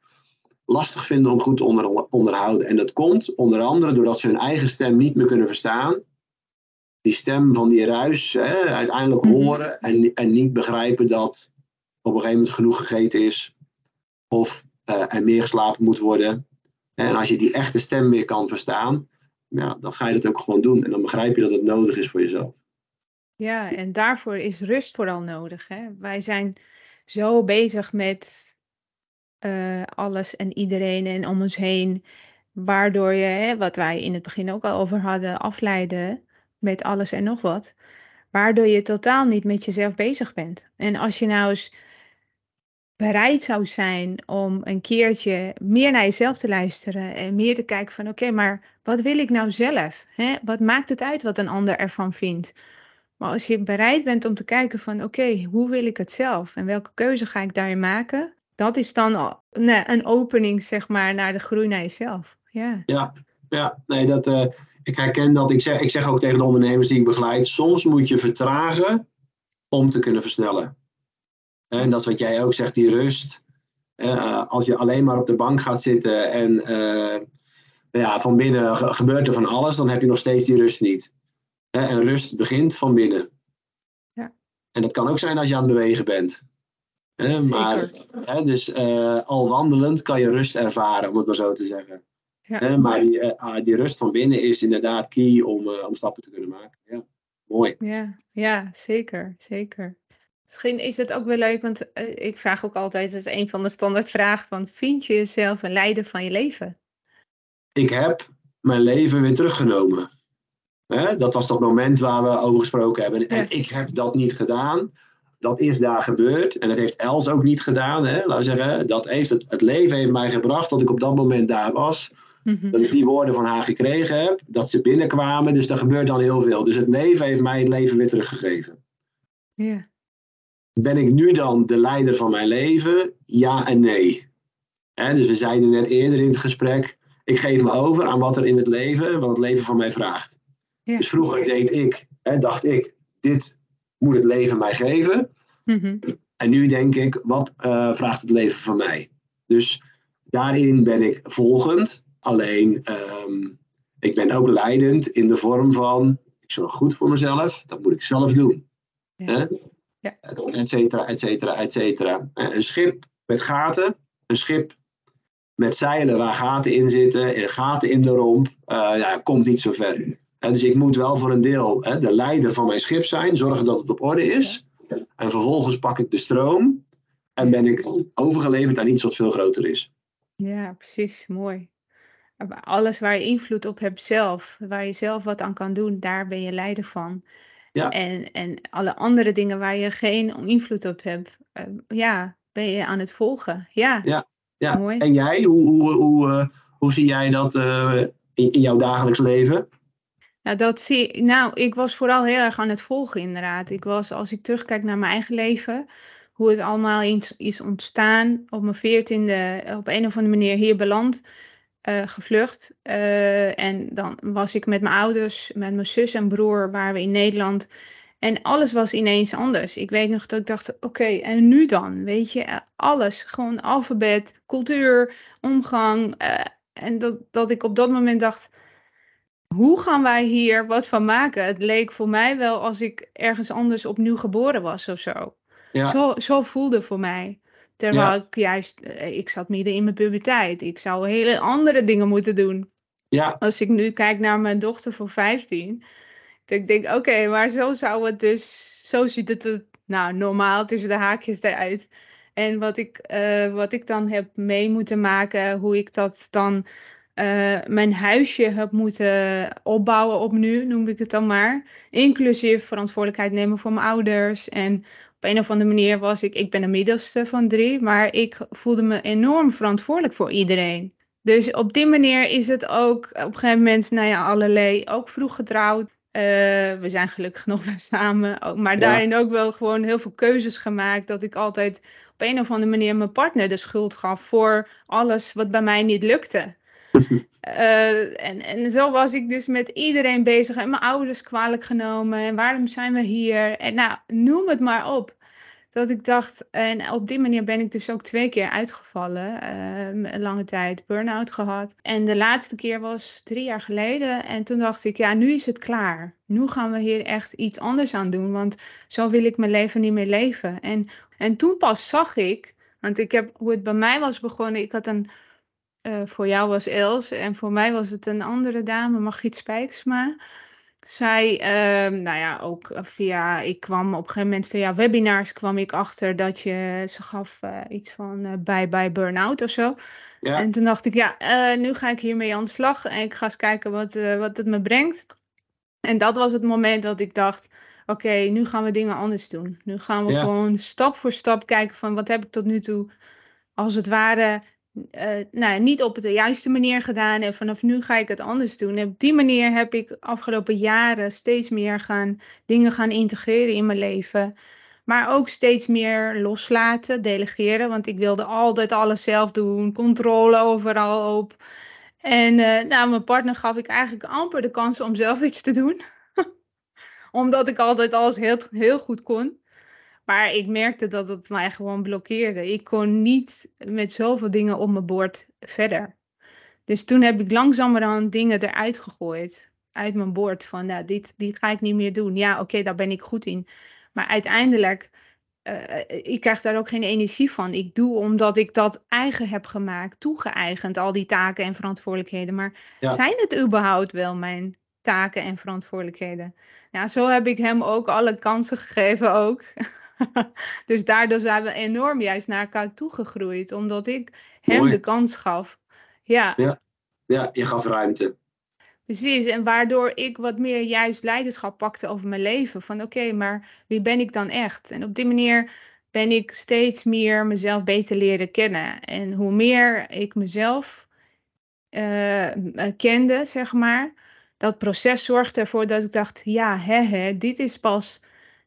lastig vinden om goed te onder, onderhouden. En dat komt onder andere doordat ze hun eigen stem niet meer kunnen verstaan. Die stem van die ruis hè, uiteindelijk mhm. horen en, en niet begrijpen dat op een gegeven moment genoeg gegeten is. Of uh, er meer geslapen moet worden. En als je die echte stem weer kan verstaan, ja, dan ga je dat ook gewoon doen. En dan begrijp je dat het nodig is voor jezelf. Ja, en daarvoor is rust vooral nodig. Hè? Wij zijn zo bezig met uh, alles en iedereen en om ons heen. Waardoor je, hè, wat wij in het begin ook al over hadden, afleiden met alles en nog wat. Waardoor je totaal niet met jezelf bezig bent. En als je nou eens bereid zou zijn om een keertje meer naar jezelf te luisteren en meer te kijken van oké, maar wat wil ik nou zelf? Hè? Wat maakt het uit wat een ander ervan vindt? Maar als je bereid bent om te kijken van oké, hoe wil ik het zelf en welke keuze ga ik daarin maken? Dat is dan een opening zeg maar naar de groei naar jezelf. Ja, ja, ja nee, dat, uh, ik herken dat. Ik zeg, ik zeg ook tegen de ondernemers die ik begeleid, soms moet je vertragen om te kunnen versnellen. En dat is wat jij ook zegt, die rust. Uh, als je alleen maar op de bank gaat zitten en uh, ja, van binnen gebeurt er van alles, dan heb je nog steeds die rust niet. En rust begint van binnen. Ja. En dat kan ook zijn als je aan het bewegen bent. maar, dus uh, al wandelend kan je rust ervaren, om het maar zo te zeggen. Ja, maar die, ah, die, rust van binnen is inderdaad key om, om stappen te kunnen maken. Ja, mooi. Ja, ja zeker, zeker. Misschien is het ook wel leuk, want ik vraag ook altijd, dat is een van de standaardvragen van, vind je jezelf een leider van je leven? Ik heb mijn leven weer teruggenomen. Hè? Dat was dat moment waar we over gesproken hebben. En ik heb dat niet gedaan. Dat is daar gebeurd. En dat heeft Els ook niet gedaan. Hè? Laten we zeggen, dat heeft het, het leven heeft mij gebracht dat ik op dat moment daar was. Mhm. Dat ik die woorden van haar gekregen heb. Dat ze binnenkwamen. Dus er gebeurt dan heel veel. Dus het leven heeft mij het leven weer teruggegeven. Ja. Ben ik nu dan de leider van mijn leven? Ja en nee. dus we zeiden net eerder in het gesprek, ik geef me over aan wat er in het leven, wat het leven van mij vraagt. Dus vroeger deed ik, dacht ik, dit moet het leven mij geven. Mhm. En nu denk ik, wat uh, vraagt het leven van mij? Dus daarin ben ik volgend. Alleen, um, ik ben ook leidend in de vorm van, ik zorg goed voor mezelf, dat moet ik zelf doen. Ja. Ja. Et cetera, et cetera, et cetera. Een schip met gaten, een schip met zeilen waar gaten in zitten en gaten in de romp, uh, ja, komt niet zo ver. Dus ik moet wel voor een deel hè, de leider van mijn schip zijn, zorgen dat het op orde is. En vervolgens pak ik de stroom en ben ik overgeleverd aan iets wat veel groter is. Ja, precies, mooi. Alles waar je invloed op hebt zelf, waar je zelf wat aan kan doen, daar ben je leider van. Ja. En, en alle andere dingen waar je geen invloed op hebt, uh, ja, ben je aan het volgen. Ja, ja, ja. mooi. En jij, hoe, hoe, hoe, uh, hoe zie jij dat uh, in, in jouw dagelijks leven? Nou, dat zie, nou, ik was vooral heel erg aan het volgen, inderdaad. Ik was, als ik terugkijk naar mijn eigen leven, hoe het allemaal is, is ontstaan, op mijn veertiende op een of andere manier hier beland, uh, gevlucht. Uh, en dan was ik met mijn ouders, met mijn zus en broer, waren we in Nederland. En alles was ineens anders. Ik weet nog dat ik dacht, oké, en nu dan? Weet je, alles. Gewoon alfabet, cultuur, omgang. Uh, en dat, dat ik op dat moment dacht, hoe gaan wij hier wat van maken? Het leek voor mij wel als ik ergens anders opnieuw geboren was of zo. Ja. Zo, zo voelde voor mij. Terwijl ik juist, eh, ik zat midden in mijn puberteit. Ik zou hele andere dingen moeten doen. Ja. Als ik nu kijk naar mijn dochter van 15. Ik denk, oké, maar zo zou het dus, zo ziet het er, nou, normaal tussen de haakjes eruit. En wat ik, uh, wat ik dan heb mee moeten maken, hoe ik dat dan uh, mijn huisje heb moeten opbouwen opnieuw, noem ik het dan maar. Inclusief verantwoordelijkheid nemen voor mijn ouders. En op een of andere manier was ik, ik ben de middelste van drie, maar ik voelde me enorm verantwoordelijk voor iedereen. Dus op die manier is het ook op een gegeven moment, nou ja, allerlei, ook vroeg getrouwd. Uh, we zijn gelukkig [laughs] nog wel samen, maar daarin ook wel gewoon heel veel keuzes gemaakt. Dat ik altijd op een of andere manier mijn partner de schuld gaf voor alles wat bij mij niet lukte. Uh, en, en zo was ik dus met iedereen bezig en mijn ouders kwalijk genomen. En waarom zijn we hier? En nou, noem het maar op. Dat ik dacht, en op die manier ben ik dus ook twee keer uitgevallen. Uh, een lange tijd burn-out gehad. En de laatste keer was drie jaar geleden. En toen dacht ik, ja, nu is het klaar. Nu gaan we hier echt iets anders aan doen. Want zo wil ik mijn leven niet meer leven. En, en toen pas zag ik, want ik heb hoe het bij mij was begonnen. Ik had een uh, voor jou was Els en voor mij was het een andere dame, Margriet Spijksma. Zij, uh, nou ja, ook via, ik kwam op een gegeven moment via webinars kwam ik achter dat je, ze gaf uh, iets van bij, bij burn-out of zo. Ja. En toen dacht ik, ja, nu ga ik hiermee aan de slag en ik ga eens kijken wat, wat het me brengt. En dat was het moment dat ik dacht, oké, nu gaan we dingen anders doen. Nu gaan we ja. gewoon stap voor stap kijken van wat heb ik tot nu toe als het ware uh, nou, niet op de juiste manier gedaan. En vanaf nu ga ik het anders doen. En op die manier heb ik afgelopen jaren steeds meer gaan, dingen gaan integreren in mijn leven. Maar ook steeds meer loslaten, delegeren. Want ik wilde altijd alles zelf doen. Controle overal op. En uh, nou, mijn partner gaf ik eigenlijk amper de kans om zelf iets te doen. [laughs] Omdat ik altijd alles heel, heel goed kon. Maar ik merkte dat het mij gewoon blokkeerde. Ik kon niet met zoveel dingen op mijn bord verder. Dus toen heb ik langzamerhand dingen eruit gegooid. Uit mijn bord. Van nou, dit, dit ga ik niet meer doen. Ja, oké, daar ben ik goed in. Maar uiteindelijk, uh, ik krijg daar ook geen energie van. Ik doe omdat ik dat eigen heb gemaakt, toegeëigend, al die taken en verantwoordelijkheden. Maar zijn het überhaupt wel mijn taken en verantwoordelijkheden? Ja, zo heb ik hem ook alle kansen gegeven ook. [laughs] [laughs] dus daardoor zijn we enorm juist naar elkaar toegegroeid, omdat ik hem de kans gaf. Ja. ja. Ja, je gaf ruimte. Precies, en waardoor ik wat meer juist leiderschap pakte over mijn leven. Van oké, maar wie ben ik dan echt? En op die manier ben ik steeds meer mezelf beter leren kennen. En hoe meer ik mezelf uh, kende, zeg maar, dat proces zorgde ervoor dat ik dacht, ja, hè, hè, dit is pas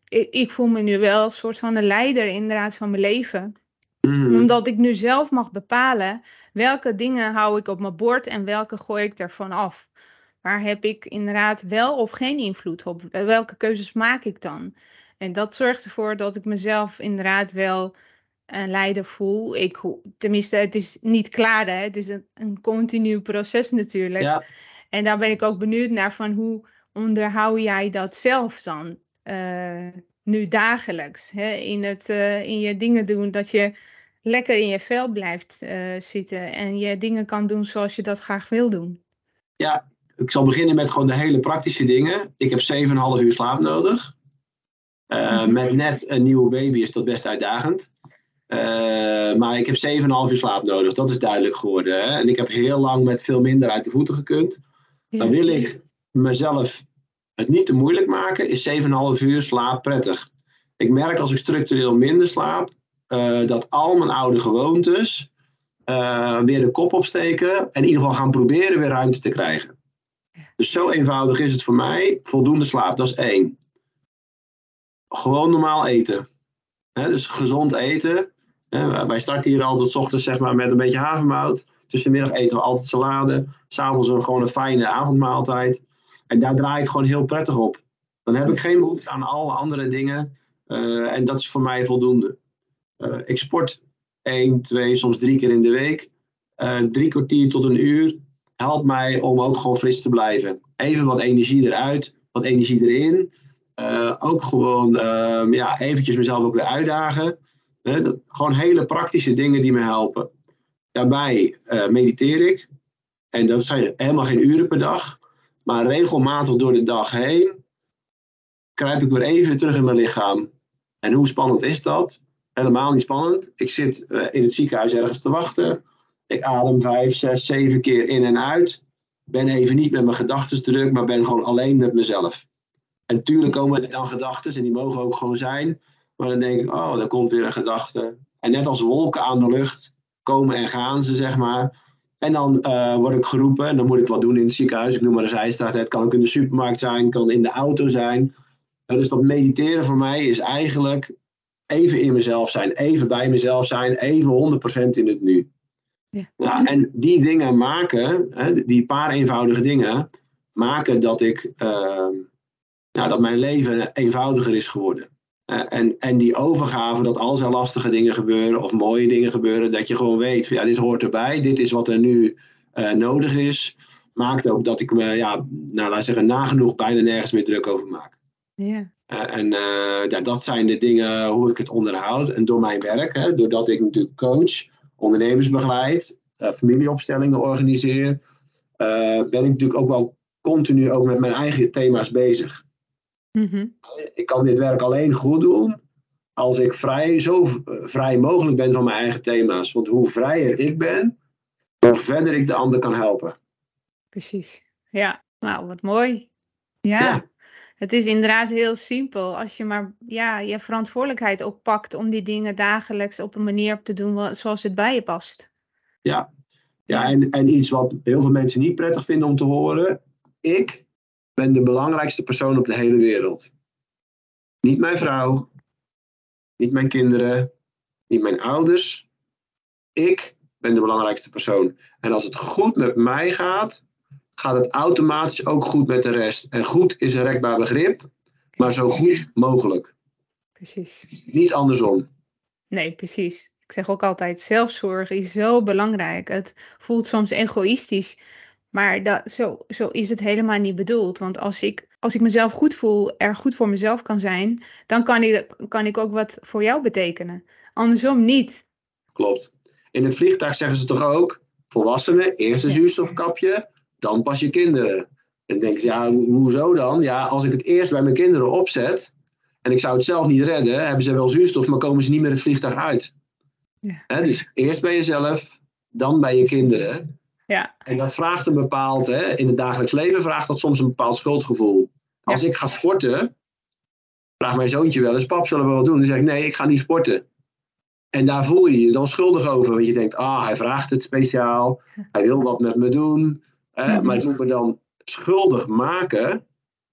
ik, ik, voel me nu wel een soort van een leider inderdaad van mijn leven. Mm. Omdat ik nu zelf mag bepalen welke dingen hou ik op mijn bord en welke gooi ik ervan af. Waar heb ik inderdaad wel of geen invloed op? Welke keuzes maak ik dan? En dat zorgt ervoor dat ik mezelf inderdaad wel een leider voel. Ik, tenminste, het is niet klaar. Hè? Het is een, een continu proces natuurlijk. Ja. En daar ben ik ook benieuwd naar van hoe onderhoud jij dat zelf dan? Uh, nu dagelijks. Hè, in, het, uh, in je dingen doen, dat je lekker in je vel blijft uh, zitten en je dingen kan doen zoals je dat graag wil doen. Ja, ik zal beginnen met gewoon de hele praktische dingen. Ik heb 7,5 uur slaap nodig. Mm-hmm. Met net een nieuwe baby is dat best uitdagend. maar ik heb 7,5 uur slaap nodig, dat is duidelijk geworden. Hè? En ik heb heel lang met veel minder uit de voeten gekund. Dan wil ik mezelf het niet te moeilijk maken, is 7,5 uur slaap prettig. Ik merk als ik structureel minder slaap, uh, dat al mijn oude gewoontes uh, weer de kop opsteken en in ieder geval gaan proberen weer ruimte te krijgen. Dus zo eenvoudig is het voor mij. Voldoende slaap, dat is één. Gewoon normaal eten. dus gezond eten. wij starten hier altijd s ochtends zeg maar, met een beetje havermout. Tussenmiddag eten we altijd salade. S'avonds gewoon een fijne avondmaaltijd. En daar draai ik gewoon heel prettig op. Dan heb ik geen behoefte aan alle andere dingen. Uh, en dat is voor mij voldoende. Uh, ik sport één, twee, soms drie keer in de week. Uh, drie kwartier tot een uur helpt mij om ook gewoon fris te blijven. Even wat energie eruit, wat energie erin. ook gewoon ja, eventjes mezelf ook weer uitdagen. dat, gewoon hele praktische dingen die me helpen. Daarbij mediteer ik. En dat zijn helemaal geen uren per dag. Maar regelmatig door de dag heen kruip ik weer even terug in mijn lichaam. En hoe spannend is dat? Helemaal niet spannend. Ik zit eh, in het ziekenhuis ergens te wachten. Ik adem vijf, zes, zeven keer in en uit. Ben even niet met mijn gedachten druk, maar ben gewoon alleen met mezelf. En tuurlijk komen er dan gedachten en die mogen ook gewoon zijn. Maar dan denk ik, oh, daar komt weer een gedachte. En net als wolken aan de lucht komen en gaan ze, zeg maar. En dan uh, word ik geroepen en dan moet ik wat doen in het ziekenhuis. Ik noem maar een zijstraat. Het kan ook in de supermarkt zijn, kan in de auto zijn. dus dat mediteren voor mij is eigenlijk even in mezelf zijn, even bij mezelf zijn, even 100% in het nu. Ja. Nou, en die dingen maken, hè, die paar eenvoudige dingen, maken dat, ik, uh, nou, dat mijn leven eenvoudiger is geworden. Uh, en, en die overgave, dat als er lastige dingen gebeuren of mooie dingen gebeuren, dat je gewoon weet, ja, dit hoort erbij, dit is wat er nu uh, nodig is, maakt ook dat ik me, ja, nou, laat zeggen, nagenoeg bijna nergens meer druk over maak. Ja. Uh, en ja, dat zijn de dingen hoe ik het onderhoud. En door mijn werk, hè, doordat ik natuurlijk coach, ondernemers begeleid, familieopstellingen organiseer, ben ik natuurlijk ook wel continu ook met mijn eigen thema's bezig. Mhm. Ik kan dit werk alleen goed doen als ik vrij, zo vrij mogelijk ben van mijn eigen thema's. Want hoe vrijer ik ben, hoe verder ik de ander kan helpen. Precies. Ja, nou wat mooi. Ja. Het is inderdaad heel simpel. Als je maar ja, je verantwoordelijkheid oppakt om die dingen dagelijks op een manier op te doen zoals het bij je past. Ja, ja en, en iets wat heel veel mensen niet prettig vinden om te horen. Ik ben de belangrijkste persoon op de hele wereld. Niet mijn vrouw, niet mijn kinderen, niet mijn ouders. Ik ben de belangrijkste persoon. En als het goed met mij gaat, gaat het automatisch ook goed met de rest. En goed is een rekbaar begrip, maar zo goed mogelijk. Precies. Niet andersom. Nee, precies. Ik zeg ook altijd, zelfzorg is zo belangrijk. Het voelt soms egoïstisch. Maar dat, zo, zo is het helemaal niet bedoeld. Want als ik, als ik mezelf goed voel, er goed voor mezelf kan zijn, dan kan ik, kan ik ook wat voor jou betekenen. Andersom niet. Klopt. In het vliegtuig zeggen ze toch ook: volwassenen, eerst een zuurstofkapje, dan pas je kinderen. En denk je, ja, hoezo dan? Ja, als ik het eerst bij mijn kinderen opzet en ik zou het zelf niet redden, hebben ze wel zuurstof, maar komen ze niet meer het vliegtuig uit. Ja. dus eerst bij jezelf, dan bij je kinderen. Ja. En dat vraagt een bepaald, hè, in het dagelijks leven vraagt dat soms een bepaald schuldgevoel. Als ik ga sporten, vraagt mijn zoontje wel eens, pap, zullen we wat doen? Dan zeg ik, nee, ik ga niet sporten. En daar voel je je dan schuldig over, want je denkt, ah, hij vraagt het speciaal, hij wil wat met me doen, hè, maar ik moet me dan schuldig maken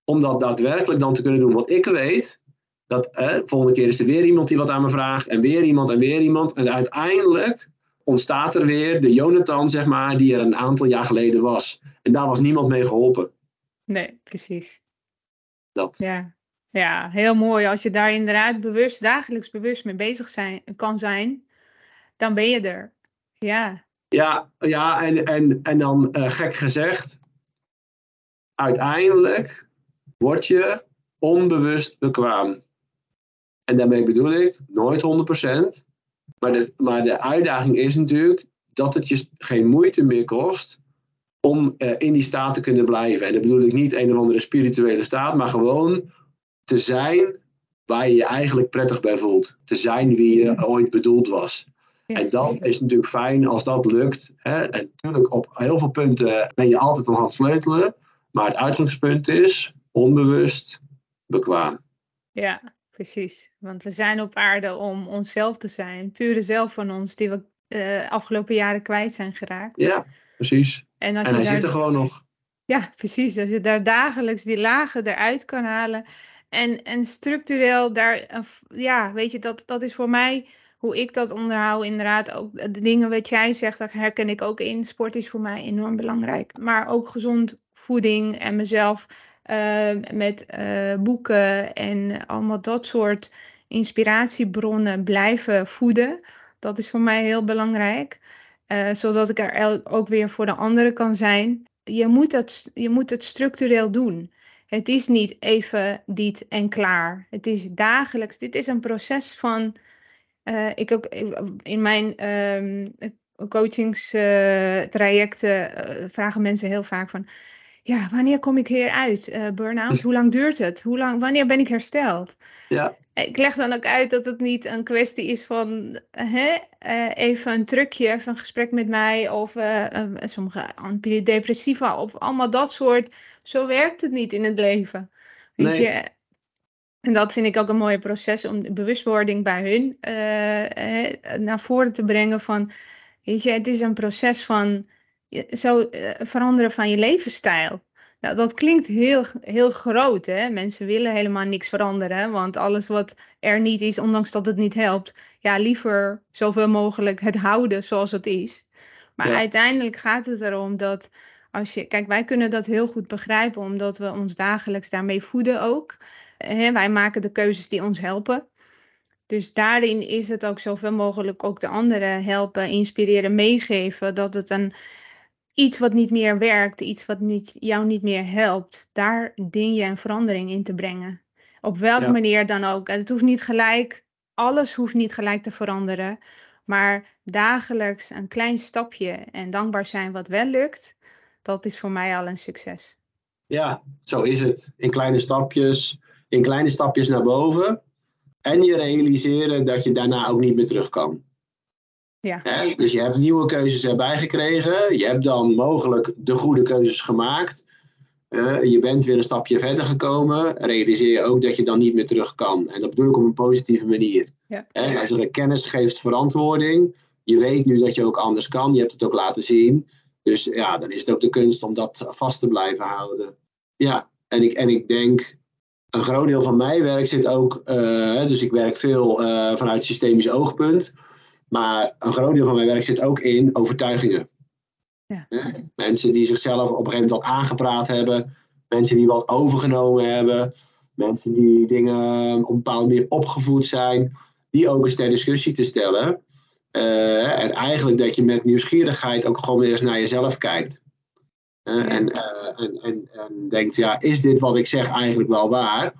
om dat daadwerkelijk dan te kunnen doen. Want ik weet dat de volgende keer is er weer iemand die wat aan me vraagt, en weer iemand en weer iemand. En uiteindelijk ontstaat er weer de Jonathan, zeg maar, die er een aantal jaar geleden was. En daar was niemand mee geholpen. Nee, precies. Dat. Ja. ja, heel mooi. Als je daar inderdaad bewust, dagelijks bewust mee bezig zijn, kan zijn, dan ben je er. Ja. Ja, ja en, en, en dan uh, gek gezegd, uiteindelijk word je onbewust bekwaam. En daarmee bedoel ik nooit 100%, maar de, maar de uitdaging is natuurlijk dat het je geen moeite meer kost om uh, in die staat te kunnen blijven. En dat bedoel ik niet een of andere spirituele staat, maar gewoon te zijn waar je je eigenlijk prettig bij voelt. Te zijn wie je ooit bedoeld was. En dan is het natuurlijk fijn als dat lukt. Hè? En natuurlijk op heel veel punten ben je altijd nog aan het sleutelen. Maar het uitgangspunt is, onbewust, bekwaam. Ja, precies. Want we zijn op aarde om onszelf te zijn. Pure zelf van ons, die we uh, afgelopen jaren kwijt zijn geraakt. Ja, precies. En, als en hij zit er gewoon nog. Ja, precies. Als je daar dagelijks die lagen eruit kan halen. En, en structureel daar, ja, weet je, dat, dat is voor mij hoe ik dat onderhoud. Inderdaad, ook de dingen wat jij zegt, daar herken ik ook in. Sport is voor mij enorm belangrijk. Maar ook gezond voeding en mezelf met uh, boeken en allemaal dat soort inspiratiebronnen blijven voeden. Dat is voor mij heel belangrijk. Uh, zodat ik er ook weer voor de anderen kan zijn. Je moet, het, je moet het structureel doen. Het is niet even dit en klaar. Het is dagelijks. Dit is een proces van. Uh, ik ook in mijn um, coachingstrajecten uh, vragen mensen heel vaak van ja, wanneer kom ik hier uit? Uh, Burn-out, [laughs] hoe lang duurt het? Hoe lang, wanneer ben ik hersteld? Ja. Ik leg dan ook uit dat het niet een kwestie is van hè, uh, even een trucje, even een gesprek met mij of uh, sommige antidepressiva of allemaal dat soort. Zo werkt het niet in het leven. Weet nee. je? En dat vind ik ook een mooi proces om de bewustwording bij hun naar voren te brengen van, weet je, het is een proces van zo uh, veranderen van je levensstijl. Nou, dat klinkt heel, heel groot. Hè? Mensen willen helemaal niks veranderen. Want alles wat er niet is, ondanks dat het niet helpt, ja, liever zoveel mogelijk het houden zoals het is. Maar uiteindelijk gaat het erom dat als je. Kijk, wij kunnen dat heel goed begrijpen, omdat we ons dagelijks daarmee voeden ook. Hè? Wij maken de keuzes die ons helpen. Dus daarin is het ook zoveel mogelijk ook de anderen helpen, inspireren, meegeven. Dat het een iets wat niet meer werkt, iets wat niet, jou niet meer helpt, daar ding je een verandering in te brengen. Op welke manier dan ook. Het hoeft niet gelijk, alles hoeft niet gelijk te veranderen, maar dagelijks een klein stapje en dankbaar zijn wat wel lukt, dat is voor mij al een succes. Ja, zo is het. In kleine stapjes, in kleine stapjes naar boven. En je realiseren dat je daarna ook niet meer terug kan. Ja. Dus je hebt nieuwe keuzes erbij gekregen. Je hebt dan mogelijk de goede keuzes gemaakt. Uh, je bent weer een stapje verder gekomen. Realiseer je ook dat je dan niet meer terug kan. En dat bedoel ik op een positieve manier. Ja. En als er kennis geeft verantwoording. Je weet nu dat je ook anders kan. Je hebt het ook laten zien. Dus ja, dan is het ook de kunst om dat vast te blijven houden. Ja, en ik, en ik denk, een groot deel van mijn werk zit ook, uh, dus ik werk veel uh, vanuit systemisch oogpunt. Maar een groot deel van mijn werk zit ook in overtuigingen. Ja. Mensen die zichzelf op een gegeven moment al aangepraat hebben. Mensen die wat overgenomen hebben. Mensen die dingen op een bepaalde manier opgevoed zijn. Die ook eens ter discussie te stellen. Uh, en eigenlijk dat je met nieuwsgierigheid ook gewoon weer eens naar jezelf kijkt. Uh, ja. en, uh, en, en, en denkt, ja, is dit wat ik zeg eigenlijk wel waar?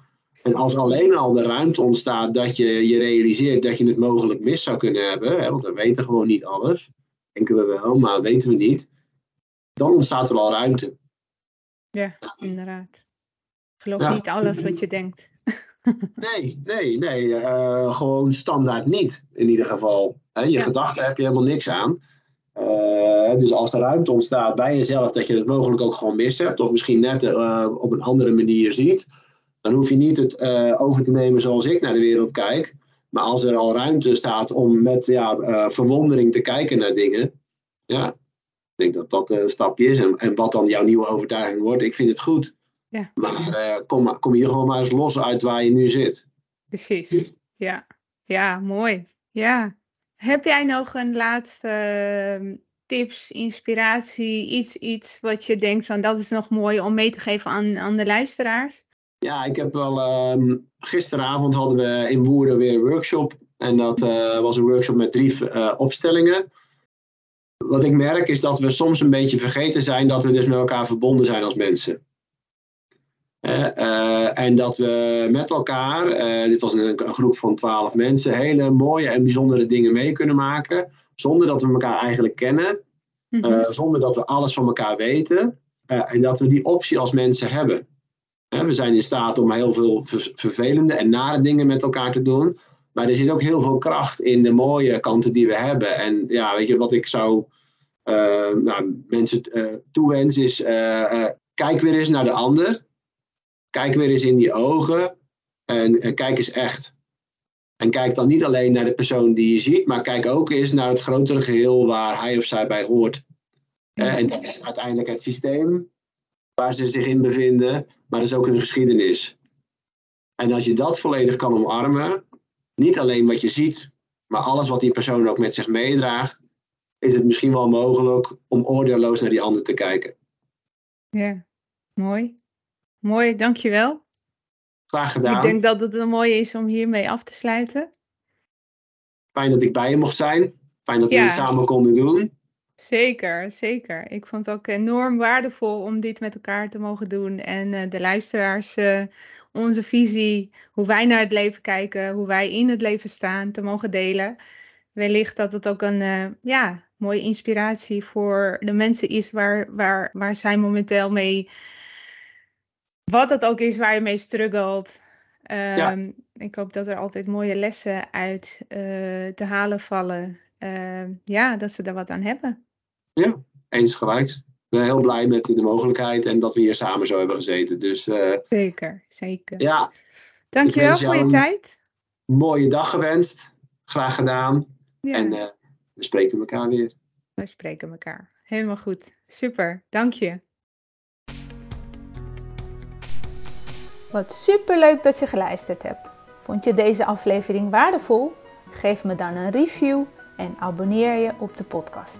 En als alleen al de ruimte ontstaat dat je je realiseert dat je het mogelijk mis zou kunnen hebben, hè, want we weten gewoon niet alles, denken we wel, maar weten we niet, dan ontstaat er al ruimte. Ja, inderdaad. Geloof niet alles wat je denkt. [laughs] nee, nee, nee. Uh, gewoon standaard niet, in ieder geval. Hè, je ja. gedachten heb je helemaal niks aan. Uh, dus als er ruimte ontstaat bij jezelf dat je het mogelijk ook gewoon mis hebt, of misschien net uh, op een andere manier ziet, dan hoef je niet het uh, over te nemen zoals ik naar de wereld kijk. Maar als er al ruimte staat om met ja, uh, verwondering te kijken naar dingen. Ja, ik denk dat dat een stapje is. En, en wat dan jouw nieuwe overtuiging wordt, ik vind het goed. Ja. Maar uh, kom, kom hier gewoon maar eens los uit waar je nu zit. Precies, ja. Ja, mooi. Ja. Heb jij nog een laatste ehm, tips, inspiratie, iets, iets wat je denkt van dat is nog mooi om mee te geven aan, aan de luisteraars? Ja, ik heb wel. Uh, gisteravond hadden we in Boeren weer een workshop. En dat uh, was een workshop met drie uh, opstellingen. Wat ik merk is dat we soms een beetje vergeten zijn dat we dus met elkaar verbonden zijn als mensen. Uh, en dat we met elkaar, dit was een, een, groep van twaalf mensen, hele mooie en bijzondere dingen mee kunnen maken. Zonder dat we elkaar eigenlijk kennen. Mm -hmm. zonder dat we alles van elkaar weten. en dat we die optie als mensen hebben. We zijn in staat om heel veel vervelende en nare dingen met elkaar te doen. Maar er zit ook heel veel kracht in de mooie kanten die we hebben. En ja, weet je, wat ik zou uh, nou, mensen uh, toewens is: uh, kijk weer eens naar de ander. Kijk weer eens in die ogen en, en kijk eens echt. En kijk dan niet alleen naar de persoon die je ziet, maar kijk ook eens naar het grotere geheel waar hij of zij bij hoort. En dat is uiteindelijk het systeem waar ze zich in bevinden, maar dat is ook hun geschiedenis. En als je dat volledig kan omarmen, niet alleen wat je ziet, maar alles wat die persoon ook met zich meedraagt, is het misschien wel mogelijk om oordeelloos naar die ander te kijken. Ja, mooi. Mooi, dankjewel. Graag gedaan. Ik denk dat het een mooie is om hiermee af te sluiten. Fijn dat ik bij je mocht zijn. Fijn dat we dit samen konden doen. Zeker, zeker. Ik vond het ook enorm waardevol om dit met elkaar te mogen doen. En uh, de luisteraars uh, onze visie, hoe wij naar het leven kijken, hoe wij in het leven staan, te mogen delen. Wellicht dat het ook een uh, ja, mooie inspiratie voor de mensen is waar, waar, waar zij momenteel mee, wat het ook is waar je mee struggelt. Um, Ik hoop dat er altijd mooie lessen uit te halen vallen. Uh, ja, dat ze er wat aan hebben. Ja, eens gelijks ben heel blij met de mogelijkheid en dat we hier samen zo hebben gezeten. Dus, uh, zeker, zeker. Ja. Dankjewel voor je tijd. Mooie dag gewenst. Graag gedaan. Ja. En uh, we spreken elkaar weer. We spreken elkaar. Helemaal goed. Super. Dank je. Wat super leuk dat je geluisterd hebt. Vond je deze aflevering waardevol? Geef me dan een review en abonneer je op de podcast.